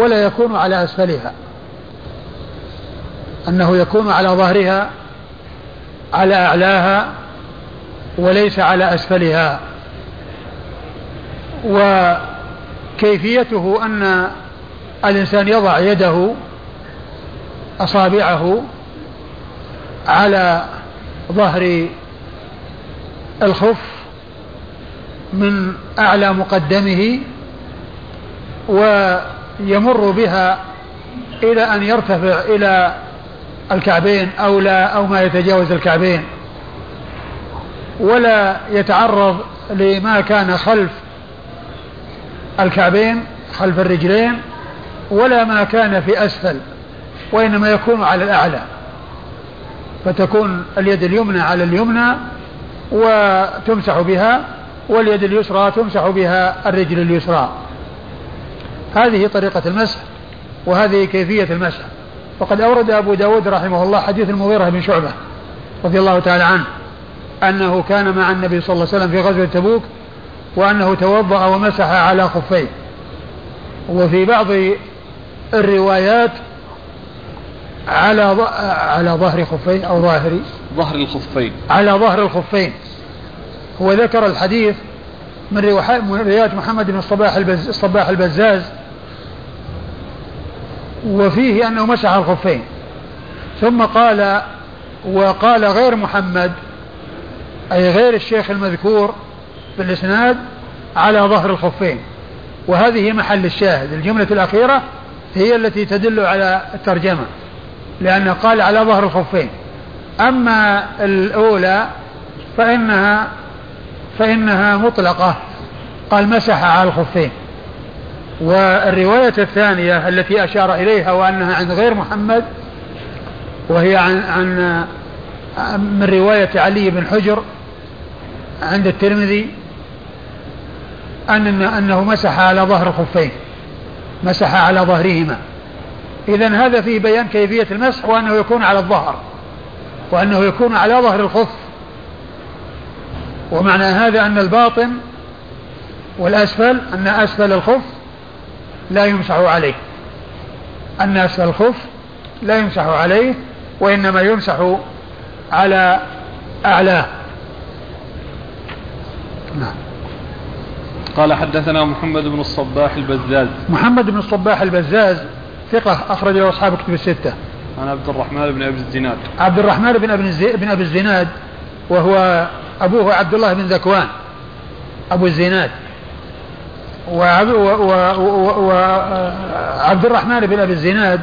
ولا يكون على أسفلها أنه يكون على ظهرها على أعلاها وليس على أسفلها. وكيفيته أن الإنسان يضع يده أصابعه على ظهر الخف من أعلى مقدمه ويمر بها إلى أن يرتفع إلى الكعبين أو لا أو ما يتجاوز الكعبين. ولا يتعرض لما كان خلف الكعبين خلف الرجلين ولا ما كان في أسفل وإنما يكون على الأعلى. فتكون اليد اليمنى على اليمنى وتمسح بها واليد اليسرى تمسح بها الرجل اليسرى. هذه طريقة المسح وهذه كيفية المسح. وقد أورد أبو داود رحمه الله حديث المغيرة بن شعبة رضي الله تعالى عنه أنه كان مع النبي صلى الله عليه وسلم في غزوة تبوك وأنه توضأ ومسح على خفيه. وفي بعض الروايات على على ظهر خفين أو ظاهر ظهر الخفين. على ظهر الخفين. هو ذكر الحديث من روايات محمد بن الصباح البز الصباح البزاز وفيه أنه مسح الخفين. ثم قال وقال غير محمد أي غير الشيخ المذكور في الإسناد على ظهر الخفين. وهذه محل الشاهد. الجملة الأخيرة هي التي تدل على الترجمة لأنه قال على ظهر الخفين. أما الأولى فإنها فإنها مطلقة. قال مسح على الخفين. والرواية الثانية التي أشار إليها وأنها عند غير محمد وهي عن, عن من رواية علي بن حجر عند الترمذي أن أنه مسح على ظهر الخفين مسح على ظهرهما. إذا هذا فيه بيان كيفية المسح وأنه يكون على الظهر وأنه يكون على ظهر الخف. ومعنى هذا أن الباطن والأسفل أن أسفل الخف لا يمسح عليه. أسفل الخف لا يمسح عليه وإنما يمسح على أعلاه. نعم. قال حدثنا محمد بن الصباح البزاز. محمد بن الصباح البزاز ثقة أخرج له أصحاب كتب الستة. عن عبد الرحمن بن أبي الزناد. عبد الرحمن بن أبي بن أبي الزناد وهو أبوه عبد الله بن ذكوان أبو الزناد. وعبد الرحمن بن أبي الزناد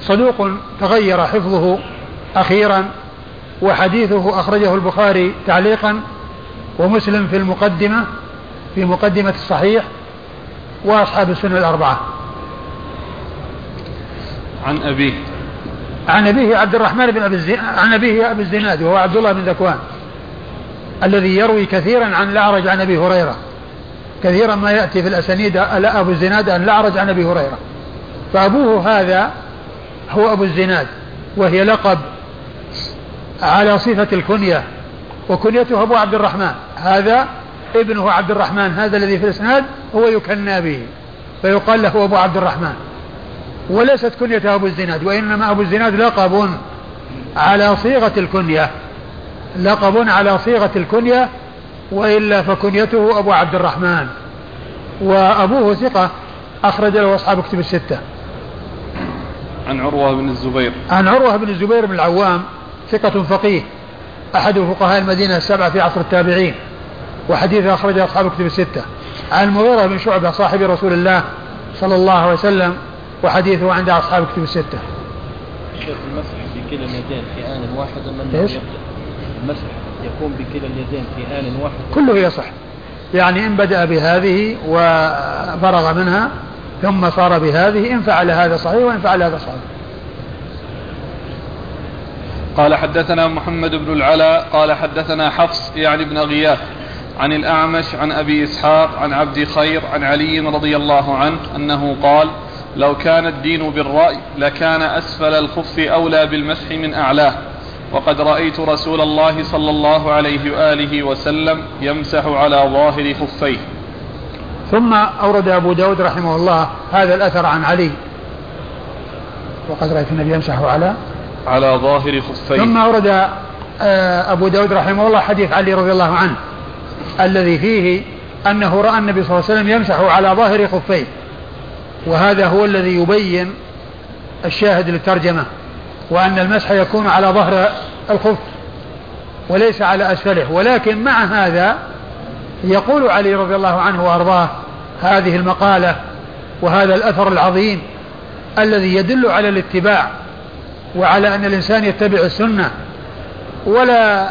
صدوق تغير حفظه أخيرا وحديثه أخرجه البخاري تعليقا ومسلم في المقدمة في مقدمة الصحيح وأصحاب السنة الأربعة. عن أبيه. عن أبيه عبد الرحمن بن أبي الزناد عن أبيه أبي الزناد وهو عبد الله بن ذكوان الذي يروي كثيرا عن الأعرج عن أبي هريرة. كثيرا ما يأتي في الأسانيد أبو الزناد عن الأعرج عن أبي هريرة. فأبوه هذا هو أبو الزناد وهي لقب على صفة الكنية وكنيته أبو عبد الرحمن. هذا ابنه عبد الرحمن هذا الذي في الإسناد هو يكنى به فيقال له أبو عبد الرحمن. وليست كنيته أبو الزناد وإنما أبو الزناد لقب على صيغة الكنية لقب على صيغة الكنية وإلا فكنيته أبو عبد الرحمن. وأبوه ثقة أخرج له أصحاب كتب الستة. عن عروة بن الزبير. عن عروة بن الزبير بن العوام ثقة فقيه. أحد فقهاء المدينة السبعة في عصر التابعين. وحديث أخرجه أصحاب كتب الستة. عن المغيرة بن شعبة صاحب رسول الله صلى الله عليه وسلم وحديثه عند أصحاب كتب الستة. شيخ المسح بكلا اليدين في آن واحد من إيش؟ المسح. يكون بكلا اليدين في آن واحد. كله يصح. يعني إن بدأ بهذه وفرغ منها ثم صار بهذه إن فعل هذا صحيح وإن فعل هذا صحيح. قال حدثنا محمد بن العلاء قال حدثنا حفص يعني ابن غياث عن الأعمش عن أبي إسحاق عن عبد خير عن علي رضي الله عنه أنه قال لو كان الدين بالرأي لكان أسفل الخف أولى بالمسح من أعلاه. وقد رأيت رسول الله صلى الله عليه وآله وسلم يمسح على ظاهر خفيه. ثم أورد أبو داود رحمه الله هذا الأثر عن علي. وقد رأيت النبي يمسح على على ظاهر خفيه. ثم أورد آه، أبو داود رحمه الله حديث علي رضي الله عنه الذي فيه أنه رأى النبي صلى الله عليه وسلم يمسح على ظاهر خفيه. وهذا هو الذي يبين الشاهد للترجمة. وأن المسح يكون على ظهر الخف وليس على أسفله. ولكن مع هذا يقول علي رضي الله عنه وأرضاه هذه المقالة وهذا الأثر العظيم الذي يدل على الاتباع وعلى أن الإنسان يتبع السنة ولا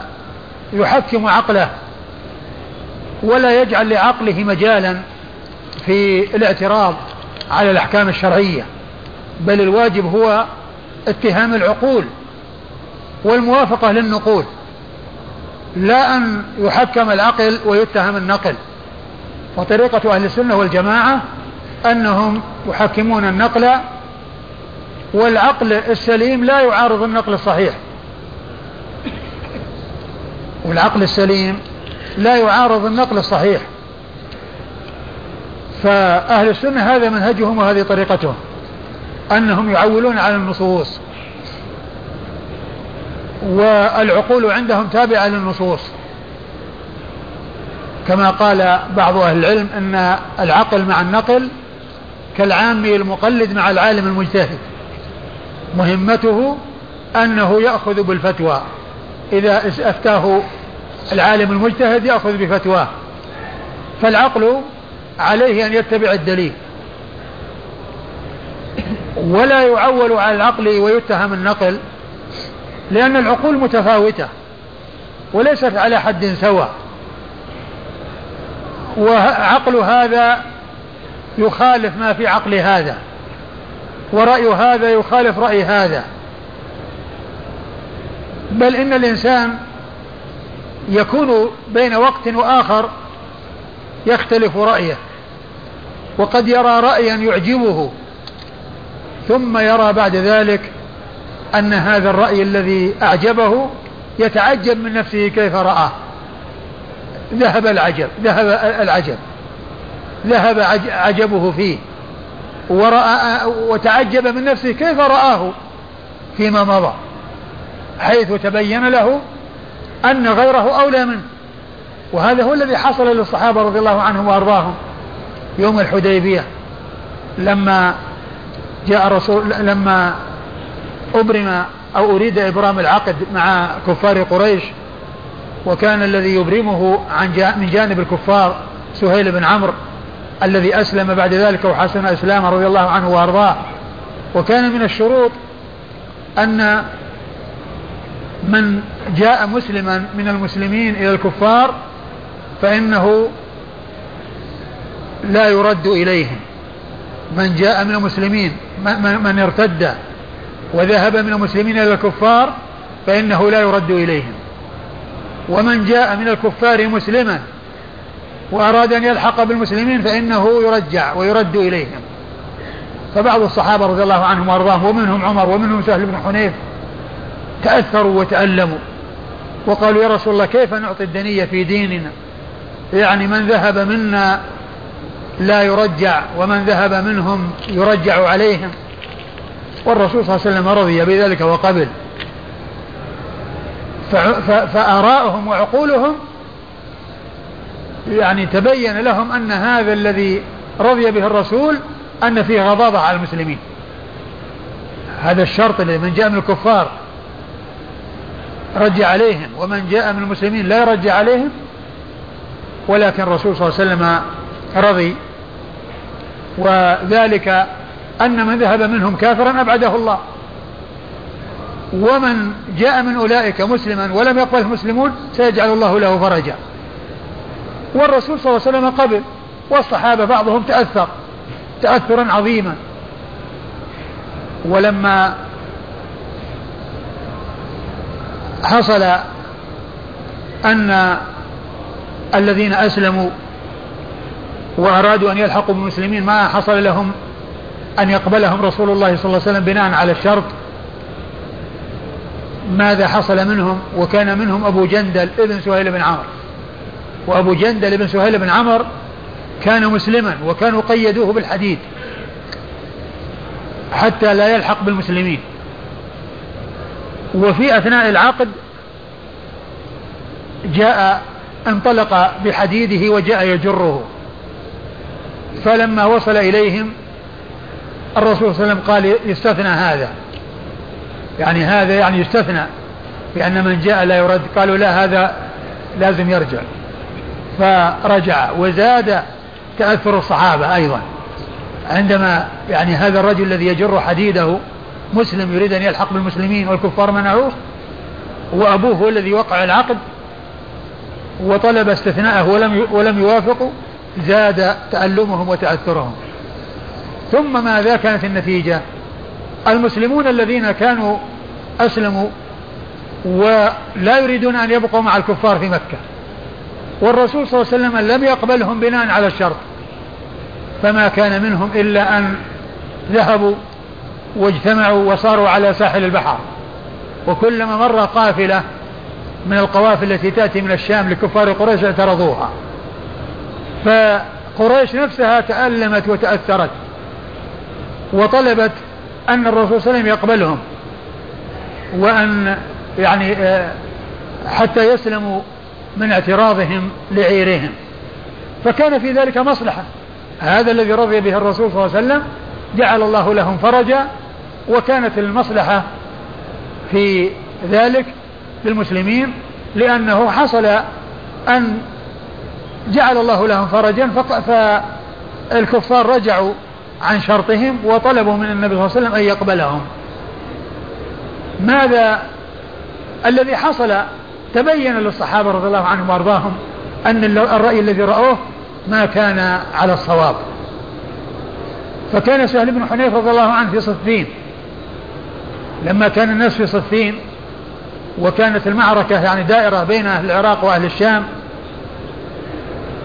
يحكم عقله ولا يجعل لعقله مجالا في الاعتراض على الأحكام الشرعية بل الواجب هو اتهام العقول والموافقة للنقول لا أن يحكم العقل ويتهم النقل. وطريقة أهل السنة والجماعة أنهم يحكمون النقل والعقل السليم لا يعارض النقل الصحيح. والعقل السليم لا يعارض النقل الصحيح. فأهل السنة هذا منهجهم وهذه طريقتهم. أنهم يعولون على النصوص. والعقول عندهم تابعة للنصوص. كما قال بعض أهل العلم أن العقل مع النقل كالعامي المقلد مع العالم المجتهد. مهمته أنه يأخذ بالفتوى. إذا أفتاه العالم المجتهد يأخذ بفتواه. فالعقل عليه أن يتبع الدليل. ولا يعول على العقل ويتهم النقل لأن العقول متفاوتة وليست على حد سواء. وعقل هذا يخالف ما في عقل هذا ورأي هذا يخالف رأي هذا. بل إن الإنسان يكون بين وقت وآخر يختلف رأيه وقد يرى رأيا يعجبه. ثم يرى بعد ذلك أن هذا الرأي الذي أعجبه يتعجب من نفسه كيف رآه. ذهب العجب ذهب العجب ذهب عجبه فيه ورأى وتعجب من نفسه كيف رآه فيما مضى حيث تبين له أن غيره أولى منه. وهذا هو الذي حصل للصحابة رضي الله عنهم وأرضاهم يوم الحديبية لما جاء رسول لما أبرم أو أريد إبرام العقد مع كفار قريش وكان الذي يبرمه عن من جانب الكفار سهيل بن عمرو الذي أسلم بعد ذلك وحسن إسلامه رضي الله عنه وأرضاه. وكان من الشروط أن من جاء مسلما من المسلمين إلى الكفار فإنه لا يرد إليهم. من جاء من المسلمين من ارتد وذهب من المسلمين إلى الكفار فإنه لا يرد إليهم. ومن جاء من الكفار مسلما وأراد أن يلحق بالمسلمين فإنه يرجع ويرد إليهم. فبعض الصحابة رضي الله عنهم وأرضاهم ومنهم عمر ومنهم سهل بن حنيف تأثروا وتألموا وقالوا يا رسول الله كيف نعطي الدنية في ديننا؟ يعني من ذهب منا لا يرجع ومن ذهب منهم يرجع عليهم. والرسول صلى الله عليه وسلم رضي بذلك وقبل. فآراؤهم وعقولهم يعني تبين لهم أن هذا الذي رضي به الرسول أن فيه غضاضة على المسلمين. هذا الشرط الذي من جاء من الكفار رجع عليهم ومن جاء من المسلمين لا يرجع عليهم. ولكن الرسول صلى الله عليه وسلم رضي وذلك أن من ذهب منهم كافرا أبعده الله. ومن جاء من أولئك مسلما ولم يقبل المسلمون سيجعل الله له فرجا. والرسول صلى الله عليه وسلم قبل والصحابة بعضهم تأثر تأثرا عظيما. ولما حصل أن الذين أسلموا وأرادوا أن يلحقوا بالمسلمين ما حصل لهم أن يقبلهم رسول الله صلى الله عليه وسلم بناء على الشرط. ماذا حصل منهم؟ وكان منهم أبو جندل ابن سهيل بن عمرو. وأبو جندل ابن سهيل بن عمرو كان مسلما وكانوا قيدوه بالحديد حتى لا يلحق بالمسلمين. وفي أثناء العقد جاء انطلق بحديده وجاء يجره. فلما وصل إليهم الرسول صلى الله عليه وسلم قال يستثنى هذا. يعني هذا يعني يستثنى بأن من جاء لا يرد. قالوا لا هذا لازم يرجع. فرجع وزاد تأثر الصحابة أيضا. عندما يعني هذا الرجل الذي يجر حديده مسلم يريد أن يلحق بالمسلمين والكفار منعوه وأبوه هو الذي وقع العقد وطلب استثناءه ولم ولم يوافقوا زاد تألمهم وتأثرهم. ثم ماذا كانت النتيجة؟ المسلمون الذين كانوا أسلموا ولا يريدون أن يبقوا مع الكفار في مكة. والرسول صلى الله عليه وسلم لم يقبلهم بناء على الشرط. فما كان منهم إلا أن ذهبوا واجتمعوا وصاروا على ساحل البحر. وكلما مر قافلة من القوافل التي تأتي من الشام لكفار قريش اعترضوها. فقريش نفسها تألمت وتأثرت وطلبت أن الرسول صلى الله عليه وسلم يقبلهم وأن يعني آه، حتى يسلموا من اعتراضهم لعيرهم. فكان في ذلك مصلحة. هذا الذي رضي به الرسول صلى الله عليه وسلم جعل الله لهم فرجا وكانت المصلحة في ذلك للمسلمين لأنه حصل أن جعل الله لهم فرجا فالكفار رجعوا عن شرطهم وطلبوا من النبي صلى الله عليه وسلم أن يقبلهم. ماذا الذي حصل؟ تبين للصحابة رضي الله عنهم وأرضاهم أن الرأي الذي رأوه ما كان على الصواب. فكان سهل بن حنيف رضي الله عنه في صفين. لما كان الناس في صفين وكانت المعركة يعني دائرة بين أهل العراق وأهل الشام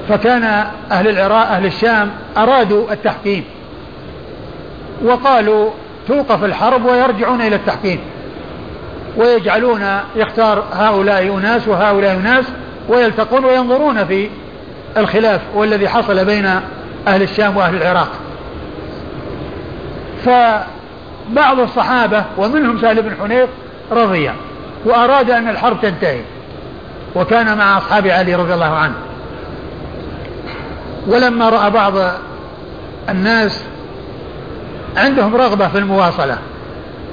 فكان أهل العراق أهل الشام أرادوا التحكيم. وقالوا توقف الحرب ويرجعون إلى التحكيم. ويجعلون يختار هؤلاء أناس وهؤلاء أناس ويلتقون وينظرون في الخلاف والذي حصل بين أهل الشام وأهل العراق. فبعض الصحابة ومنهم سهل بن حنيف رضي وأراد أن الحرب تنتهي وكان مع أصحاب علي رضي الله عنه. ولما رأى بعض الناس عندهم رغبة في المواصلة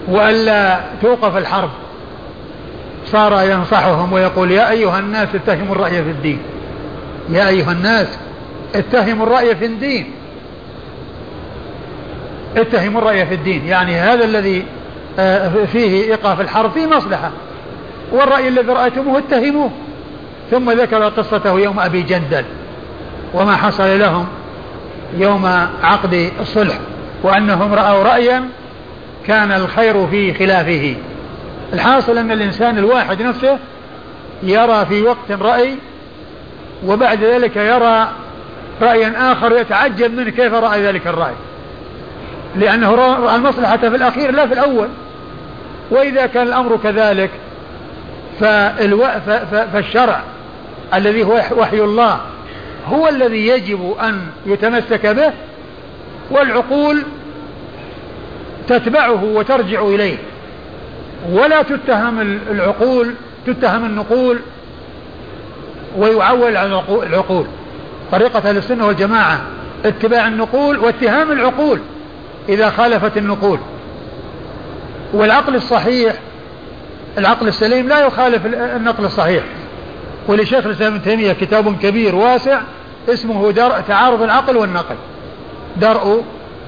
وألا توقف الحرب صار ينصحهم ويقول يا أيها الناس اتهموا الرأي في الدين. يا أيها الناس اتهموا الرأي في الدين. اتهموا الرأي في الدين. يعني هذا الذي آه، فيه إيقاف الحرب فيه مصلحة والرأي الذي رأيتموه اتهموه. ثم ذكر قصته يوم أبي جندل. وما حصل لهم يوم عقد الصلح وأنهم رأوا رأيا كان الخير في خلافه الحاصل أن الإنسان الواحد نفسه يرى في وقت رأي وبعد ذلك يرى رأيا آخر يتعجب منه كيف رأى ذلك الرأي لأنه رأى المصلحة في الأخير لا في الأول وإذا كان الأمر كذلك. فالشرع الذي هو وحي الله هو الذي يجب أن يتمسك به والعقول تتبعه وترجع إليه. ولا تتهم العقول تتهم النقول ويعول على العقول. طريقة أهل السنة والجماعة اتباع النقول واتهام العقول إذا خالفت النقول. والعقل الصحيح العقل السليم لا يخالف النقل الصحيح. ولشيخ الإسلام ابن تيمية كتاب كبير واسع اسمه درء تعارض العقل والنقل. درء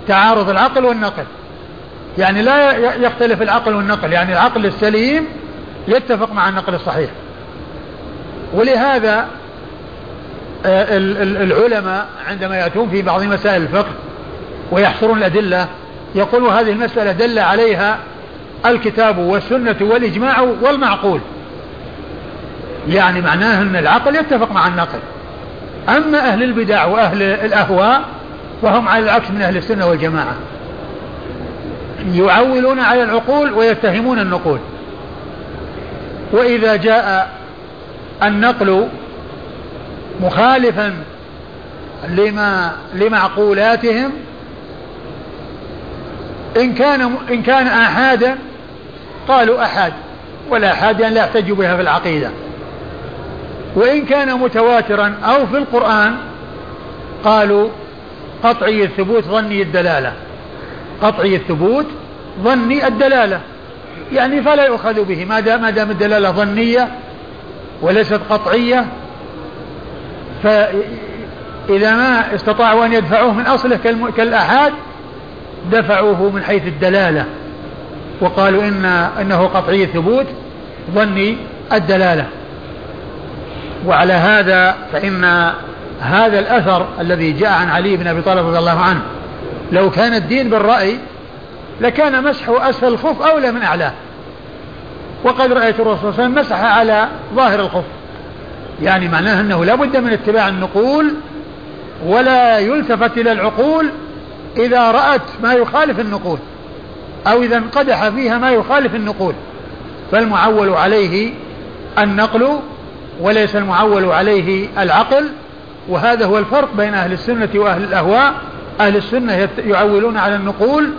تعارض العقل والنقل. يعني لا يختلف العقل والنقل يعني العقل السليم يتفق مع النقل الصحيح. ولهذا آه، العلماء عندما يأتون في بعض مسائل الفقه ويحصرون الأدلة يقولوا هذه المسألة دل عليها الكتاب والسنة والإجماع والمعقول. يعني معناه أن العقل يتفق مع النقل. أما أهل البدع وأهل الأهواء فهم على العكس من أهل السنة والجماعة. يعولون على العقول ويتهمون النقول. وإذا جاء النقل مخالفا لما لمعقولاتهم إن كان إن كان آحادا قالوا أحاد والآحاد يعني لا يحتج بها في العقيدة. وإن كان متواترا أو في القرآن قالوا قطعي الثبوت ظني الدلالة. قطعي الثبوت ظني الدلالة. يعني فلا يؤخذ به. ما دام دام الدلالة ظنية وليست قطعية فإذا ما استطاعوا أن يدفعوه من أصله كالآحاد دفعوه من حيث الدلالة. وقالوا إن إنه قطعي الثبوت ظني الدلالة. وعلى هذا فإن هذا الأثر الذي جاء عن علي بن أبي طالب رضي الله عنه لو كان الدين بالرأي لكان مسحه أسفل الخف أولى من أعلاه. وقد رأيت الرسول صلى الله عليه وسلم مسح على ظاهر الخف يعني معناه أنه لا بد من اتباع النقول ولا يلتفت إلى العقول إذا رأت ما يخالف النقول أو إذا انقدح فيها ما يخالف النقول. فالمعول عليه النقل وليس المعول عليه العقل وهذا هو الفرق بين أهل السنة وأهل الأهواء. أهل السنة يعولون على النقول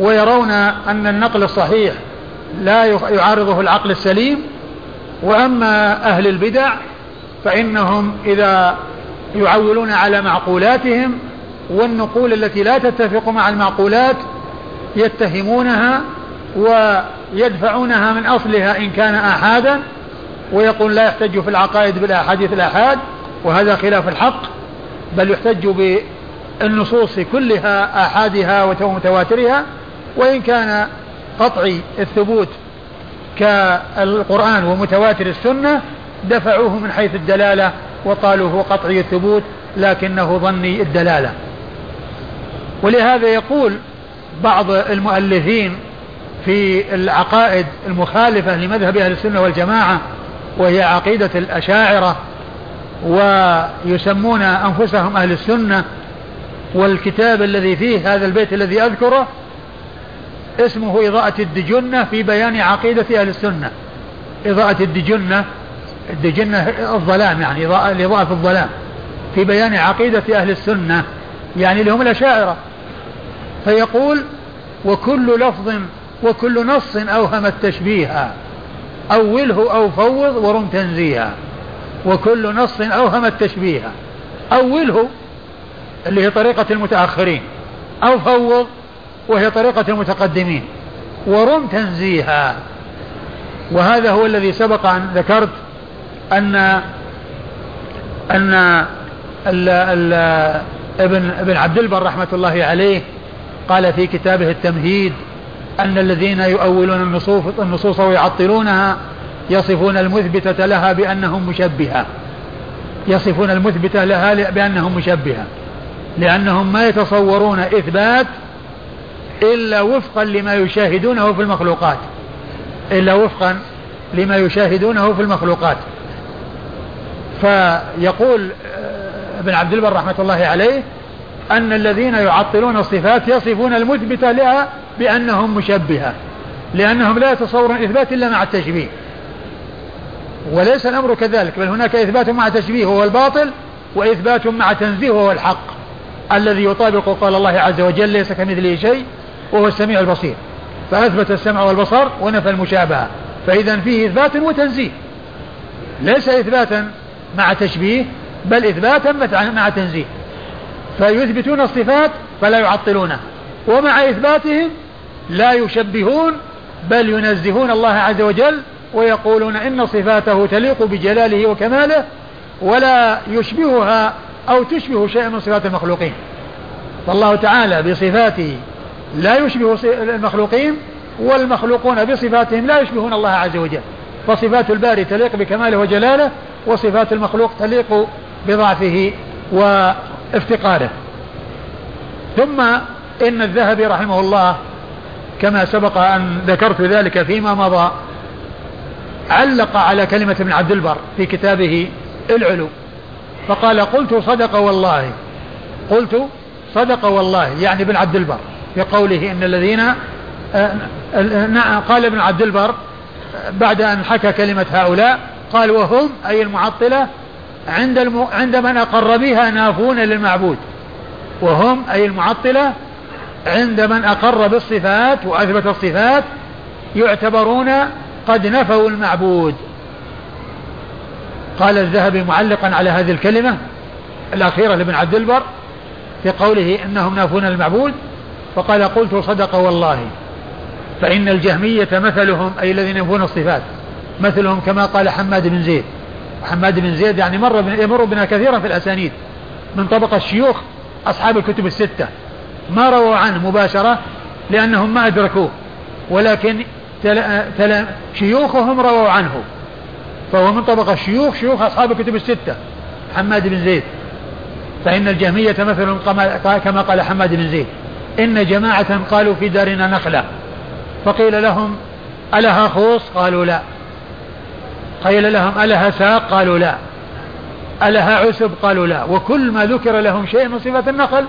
ويرون أن النقل الصحيح لا يعارضه العقل السليم. وأما أهل البدع فإنهم إذا يعولون على معقولاتهم والنقول التي لا تتفق مع المعقولات يتهمونها ويدفعونها من أصلها إن كان آحادا. ويقول لا يحتج في العقائد بالأحاديث الآحاد وهذا خلاف الحق بل يحتج بالنصوص كلها آحادها ومتواترها وإن كان قطعي الثبوت كالقرآن ومتواتر السنة دفعوه من حيث الدلالة وقالوا هو قطعي الثبوت لكنه ظني الدلالة. ولهذا يقول بعض المؤلفين في العقائد المخالفة لمذهب أهل السنة والجماعة وهي عقيدة الأشاعرة ويسمون أنفسهم أهل السنة والكتاب الذي فيه هذا البيت الذي أذكره اسمه إضاءة الدجنة في بيان عقيدة أهل السنة. إضاءة الدجنة الدجنة الظلام يعني إضاءة الإضاءة في الظلام في بيان عقيدة أهل السنة يعني اللي هم الأشاعرة. فيقول وكل لفظ وكل نص أوهم التشبيه. أوله أو فوض ورم تنزيها وكل نص أوهم التشبيه. أوله اللي هي طريقة المتأخرين أو فوض وهي طريقة المتقدمين. ورم تنزيها. وهذا هو الذي سبق أن ذكرت أن أن ال ال ابن ابن عبد البر رحمة الله عليه قال في كتابه التمهيد أن الذين يؤولون النصوص ويعطلونها يصفون المثبتة لها بأنهم مشبهة. يصفون المثبتة لها بأنهم مشبهة. لأنهم ما يتصورون إثبات إلا وفقا لما يشاهدونه في المخلوقات. إلا وفقا لما يشاهدونه في المخلوقات. فيقول آه، ابن عبد البر رحمة الله عليه أن الذين يعطلون الصفات يصفون المثبتة لها بأنهم مشبهة لأنهم لا يتصورون إثبات إلا مع التشبيه. وليس الأمر كذلك بل هناك إثبات مع تشبيه وهو الباطل وإثبات مع تنزيه وهو الحق. الذي يطابق قال الله عز وجل ليس كمثله شيء وهو السميع البصير. فأثبت السمع والبصر ونفى المشابهة. فإذا فيه إثبات وتنزيه. ليس إثباتا مع تشبيه بل إثباتا مع تنزيه. فيثبتون الصفات فلا يعطلونها ومع إثباتهم لا يشبهون بل ينزهون الله عز وجل ويقولون إن صفاته تليق بجلاله وكماله ولا يشبهها أو تشبه شيئا من صفات المخلوقين. فالله تعالى بصفاته لا يشبه المخلوقين والمخلوقون بصفاتهم لا يشبهون الله عز وجل. فصفات الباري تليق بكماله وجلاله وصفات المخلوق تليق بضعفه وافتقاره ثم إن الذهبي رحمه الله كما سبق أن ذكرت ذلك فيما مضى علق على كلمة ابن عبد البر في كتابه العلو. فقال قلت صدق والله قلت صدق والله يعني ابن عبد البر في قوله إن الذين آه، نعم قال ابن عبد البر بعد أن حكى كلمة هؤلاء قال وهم أي المعطلة عند عند من أقر بها نافون للمعبود. وهم أي المعطلة عند من أقر بالصفات وأثبت الصفات يعتبرون قد نفوا المعبود. قال الذهبي معلقا على هذه الكلمة الأخيرة لابن عبد البر في قوله إنهم نافون المعبود فقال قلت صدق والله فإن الجهمية مثلهم أي الذين ينفون الصفات مثلهم كما قال حماد بن زيد. حماد بن زيد يعني مر يمر بنا كثيرا في الأسانيد. من طبقة الشيوخ أصحاب الكتب الستة. ما رووا عنه مباشرة لأنهم ما أدركوه. ولكن تل... تل... شيوخهم رووا عنه. فهو من طبقة الشيوخ شيوخ أصحاب الكتب الستة. حماد بن زيد. فإن الجهمية مثل كما قال حماد بن زيد. إن جماعة قالوا في دارنا نخلة. فقيل لهم ألها خوص؟ قالوا لا. قيل لهم ألها ساق؟ قالوا لا. ألها عسب؟ قالوا لا. وكل ما ذكر لهم شيء من صفة النخل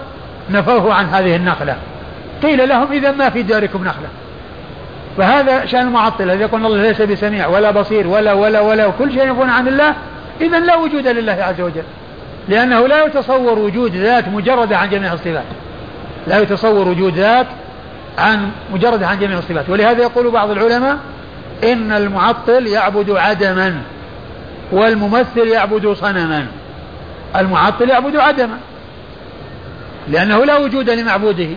نفوه عن هذه النخلة قيل لهم إذا ما في داركم نخلة فهذا شأن المعطلة إذا يقول الله ليس بسميع ولا بصير ولا ولا ولا وكل شيء يقول عن الله إذا لا وجود لله عز وجل. لأنه لا يتصور وجود ذات مجردة عن جميع الصفات. لا يتصور وجود ذات عن مجرد عن جميع الصفات. ولهذا يقول بعض العلماء إن المعطل يعبد عدما والممثل يعبد صنما. المعطل يعبد عدما. لأنه لا وجود لمعبوده.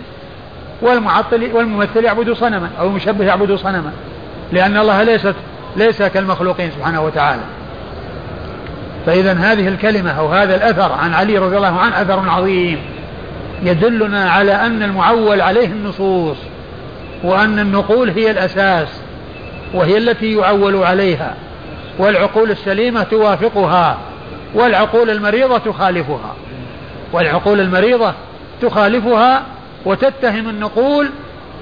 والمعطل والممثل يعبد صنما أو المشبه يعبد صنما. لأن الله ليست ليس كالمخلوقين سبحانه وتعالى. فإذا هذه الكلمة أو هذا الأثر عن علي رضي الله عنه أثر عظيم. يدلنا على أن المعول عليه النصوص وأن النقول هي الأساس. وهي التي يعول عليها والعقول السليمة توافقها والعقول المريضة تخالفها. والعقول المريضة تخالفها وتتهم النقول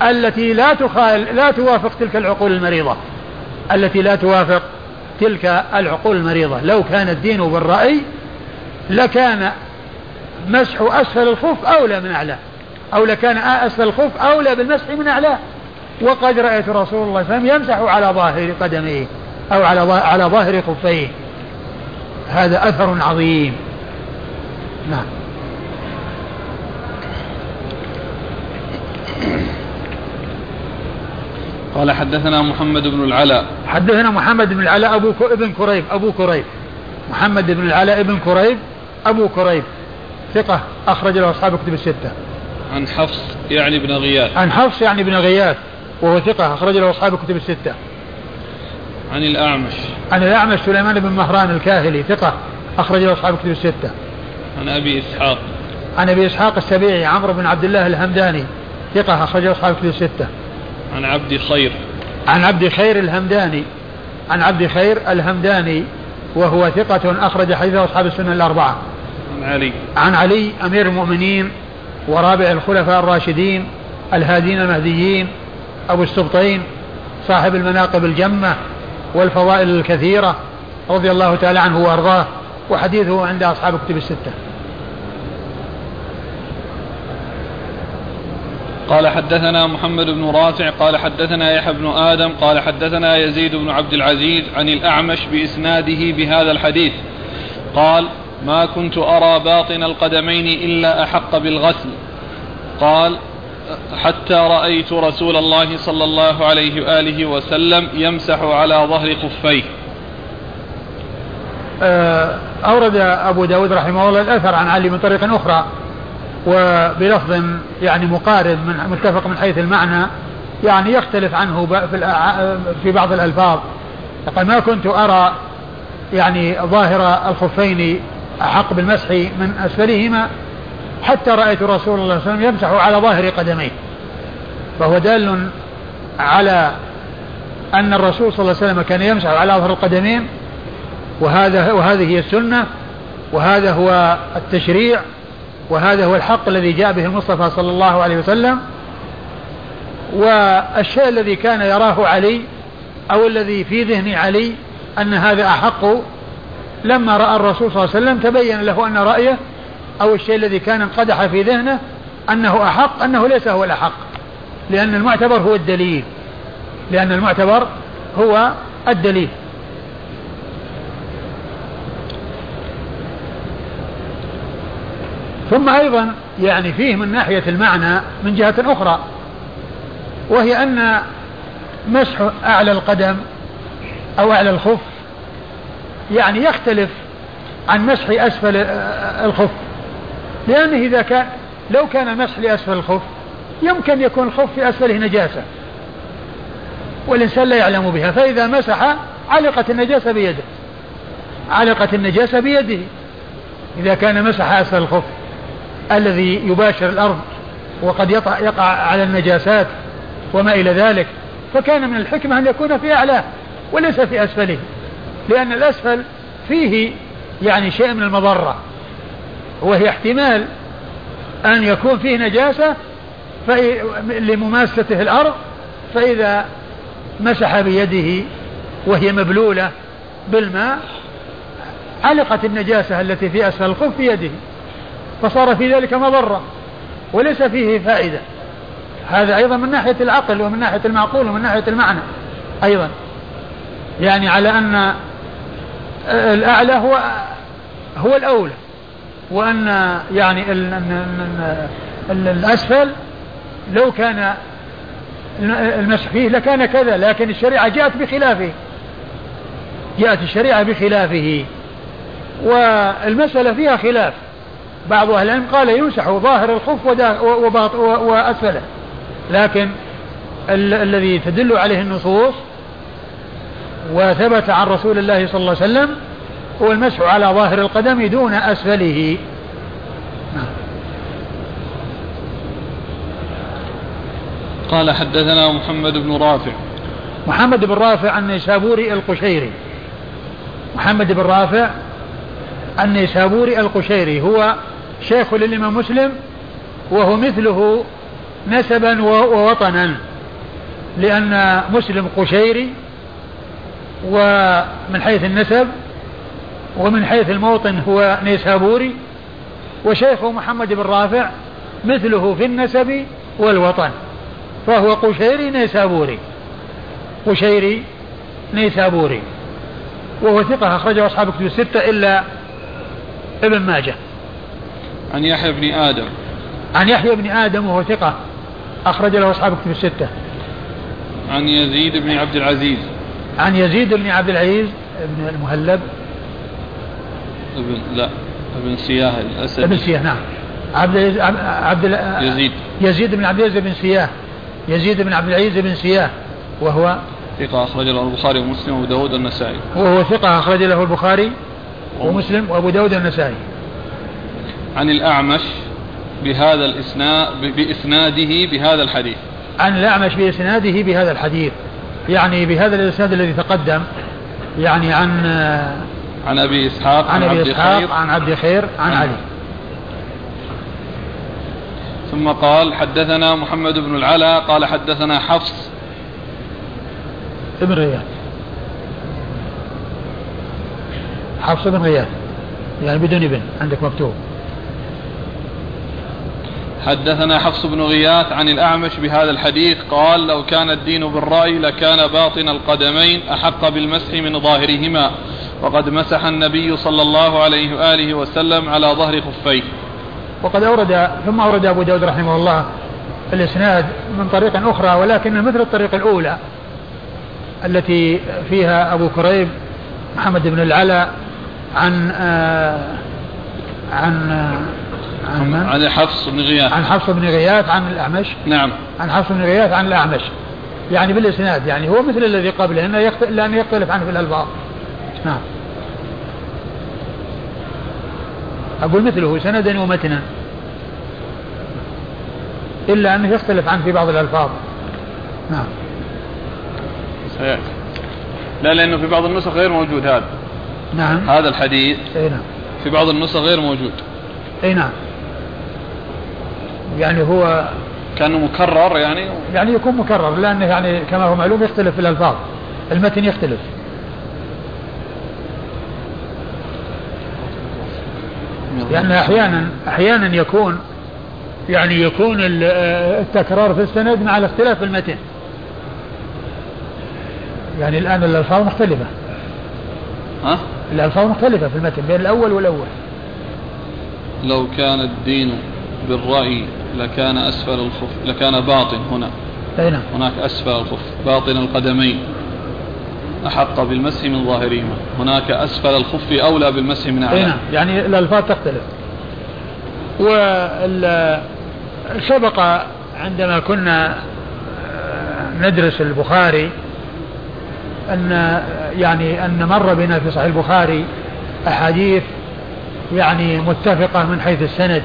التي لا تخال لا توافق تلك العقول المريضة. التي لا توافق تلك العقول المريضة. لو كان الدين بالرأي لكان مسح أسفل الخف أولى من أعلاه أو لكان أسفل الخف أولى بالمسح من أعلاه وقد رأيت رسول الله صلى الله عليه وسلم يمسح على ظاهر قدميه أو على على ظاهر خفيه. هذا أثر عظيم. نعم. قال حدثنا محمد بن العلاء. حدثنا محمد بن العلاء أبو ابن كريب أبو كريب. محمد بن العلاء ابن كريب أبو كريب. ثقة أخرج له أصحاب كتب الستة. عن حفص يعني بن غياث. عن حفص يعني بن غياث. وهو ثقة أخرج له أصحاب كتب الستة. عن الأعمش. عن الأعمش سليمان بن مهران الكاهلي ثقة أخرج له أصحاب كتب الستة. عن أبي إسحاق. عن أبي إسحاق السبيعي عمرو بن عبد الله الهمداني ثقة أخرج له أصحاب كتب الستة. عن عبد خير. عن عبد خير الهمداني عن عبد خير الهمداني وهو ثقة أخرج حديثه أصحاب السنة الأربعة. عن علي. عن علي أمير المؤمنين ورابع الخلفاء الراشدين الهادين المهديين أبو السبطين صاحب المناقب الجمة والفضائل الكثيرة رضي الله تعالى عنه وأرضاه وحديثه عند أصحاب كتب الستة. قال حدثنا محمد بن رافع قال حدثنا يحيى بن آدم قال حدثنا يزيد بن عبد العزيز عن الأعمش بإسناده بهذا الحديث. قال ما كنت أرى باطن القدمين إلا أحق بالغسل. قال حتى رأيت رسول الله صلى الله عليه وآله وسلم يمسح على ظهر خفيه آه، أورد أبو داود رحمه الله الأثر عن علي من طريق أخرى وبلفظ يعني مقارب من متفق من حيث المعنى يعني يختلف عنه في بعض الألفاظ. قال ما كنت أرى يعني ظاهر الخفين أحق بالمسح من أسفلهما حتى رأيت رسول الله صلى الله عليه وسلم يمسح على ظاهر قدميه. فهو دال على أن الرسول صلى الله عليه وسلم كان يمسح على ظهر القدمين وهذا وهذه هي السنة وهذا هو التشريع وهذا هو الحق الذي جاء به المصطفى صلى الله عليه وسلم. والشيء الذي كان يراه علي أو الذي في ذهن علي أن هذا أحق لما رأى الرسول صلى الله عليه وسلم تبين له أن رأيه أو الشيء الذي كان انقدح في ذهنه أنه أحق أنه ليس هو الأحق. لأن المعتبر هو الدليل. لأن المعتبر هو الدليل. ثم أيضا يعني فيه من ناحية المعنى من جهة أخرى وهي أن مسح أعلى القدم أو أعلى الخف يعني يختلف عن مسح أسفل الخف. لأنه إذا كان لو كان المسح لأسفل الخف يمكن يكون الخف في أسفله نجاسة. والإنسان لا يعلم بها فإذا مسح علقت النجاسة بيده. علقت النجاسة بيده. إذا كان مسح أسفل الخف الذي يباشر الأرض وقد يقع, على النجاسات وما إلى ذلك فكان من الحكمة أن يكون في أعلاه وليس في أسفله. لأن الأسفل فيه يعني شيء من المضرة. وهي احتمال أن يكون فيه نجاسة لمماسته الأرض فإذا مسح بيده وهي مبلولة بالماء علقت النجاسة التي في أسفل الخف في يده فصار في ذلك مضرة وليس فيه فائدة. هذا أيضا من ناحية العقل ومن ناحية المعقول ومن ناحية المعنى أيضا. يعني على أن الأعلى هو هو الأولى. وأن يعني الأسفل لو كان المسح فيه لكان كذا لكن الشريعة جاءت بخلافه. جاءت الشريعة بخلافه. والمسألة فيها خلاف. بعض أهل العلم قال يمسح ظاهر الخف وأسفله. لكن ال الذي تدل عليه النصوص وثبت عن رسول الله صلى الله عليه وسلم هو المسح على ظاهر القدم دون أسفله. قال حدثنا محمد بن رافع محمد بن رافع النيسابوري القشيري محمد بن رافع النيسابوري القشيري هو شيخ للإمام مسلم وهو مثله نسبا ووطنا لأن مسلم قشيري ومن حيث النسب ومن حيث الموطن هو نيسابوري وشيخه محمد بن رافع مثله في النسب والوطن فهو قشيري نيسابوري قشيري نيسابوري وهو ثقة أخرجه أصحاب كتب الستة إلا ابن ماجه. عن يحيى بن آدم. عن يحيى بن آدم وهو ثقة أخرج له أصحاب كتب الستة. عن يزيد بن عبد العزيز. عن يزيد بن عبد العزيز بن المهلب. ابن لا ابن سياه الأسدي. ابن سياه نعم. عبد عبد يزيد. يزيد بن عبد العزيز بن سياه. يزيد بن عبد العزيز بن سياه. وهو ثقة أخرج له البخاري ومسلم وأبو داود والنسائي. وهو ثقة أخرج له البخاري ومسلم وأبو داود والنسائي. عن الأعمش بهذا الإسناد بإسناده بهذا الحديث. عن الأعمش بإسناده بهذا الحديث. يعني بهذا الإسناد الذي تقدم يعني عن عن أبي إسحاق عن, عن أبي إسحاق عن عبد خير عن علي. ثم قال حدثنا محمد بن العلا قال حدثنا حفص. ابن رياض. حفص بن رياض. يعني بدون ابن عندك مكتوب. حدثنا حفص بن غياث عن الأعمش بهذا الحديث قال لو كان الدين بالرأي لكان باطن القدمين أحق بالمسح من ظاهرهما. وقد مسح النبي صلى الله عليه وآله وسلم على ظهر خفيه. وقد أورد ثم أورد أبو داود رحمه الله الإسناد من طريق أخرى ولكن مثل الطريق الأولى التي فيها أبو كريب محمد بن العلا عن آه عن آه عن عن حفص بن غياث. عن حفص بن غياث عن الأعمش. نعم. عن حفص بن غياث عن الأعمش. يعني بالإسناد يعني هو مثل الذي قبله إنه يختلف لأنه يختلف عنه في الألفاظ. نعم. أقول مثله سندا ومتنا. إلا أنه يختلف عنه في بعض الألفاظ. نعم. سيأتي. لا لأنه في بعض النسخ غير موجود هذا. نعم. هذا الحديث إي نعم. في بعض النسخ غير موجود. إي نعم. يعني هو كأنه مكرر يعني؟ يعني يكون مكرر لأنه يعني كما هو معلوم يختلف في الألفاظ. المتن يختلف. لأن أحيانا أحيانا يكون يعني يكون التكرار في السند مع الاختلاف في المتن. يعني الآن الألفاظ مختلفة. ها؟ الألفاظ مختلفة في المتن بين الأول والأول. لو كان الدين بالرأي لكان أسفل الخف لكان باطن هنا. أي نعم. هناك أسفل الخف باطن القدمين. أحق بالمسح من ظاهرهما. هناك أسفل الخف أولى بالمسح من أعلاه نعم. يعني الألفاظ تختلف. وسبق عندما كنا ندرس البخاري أن يعني أن مر بنا في صحيح البخاري أحاديث يعني متفقة من حيث السند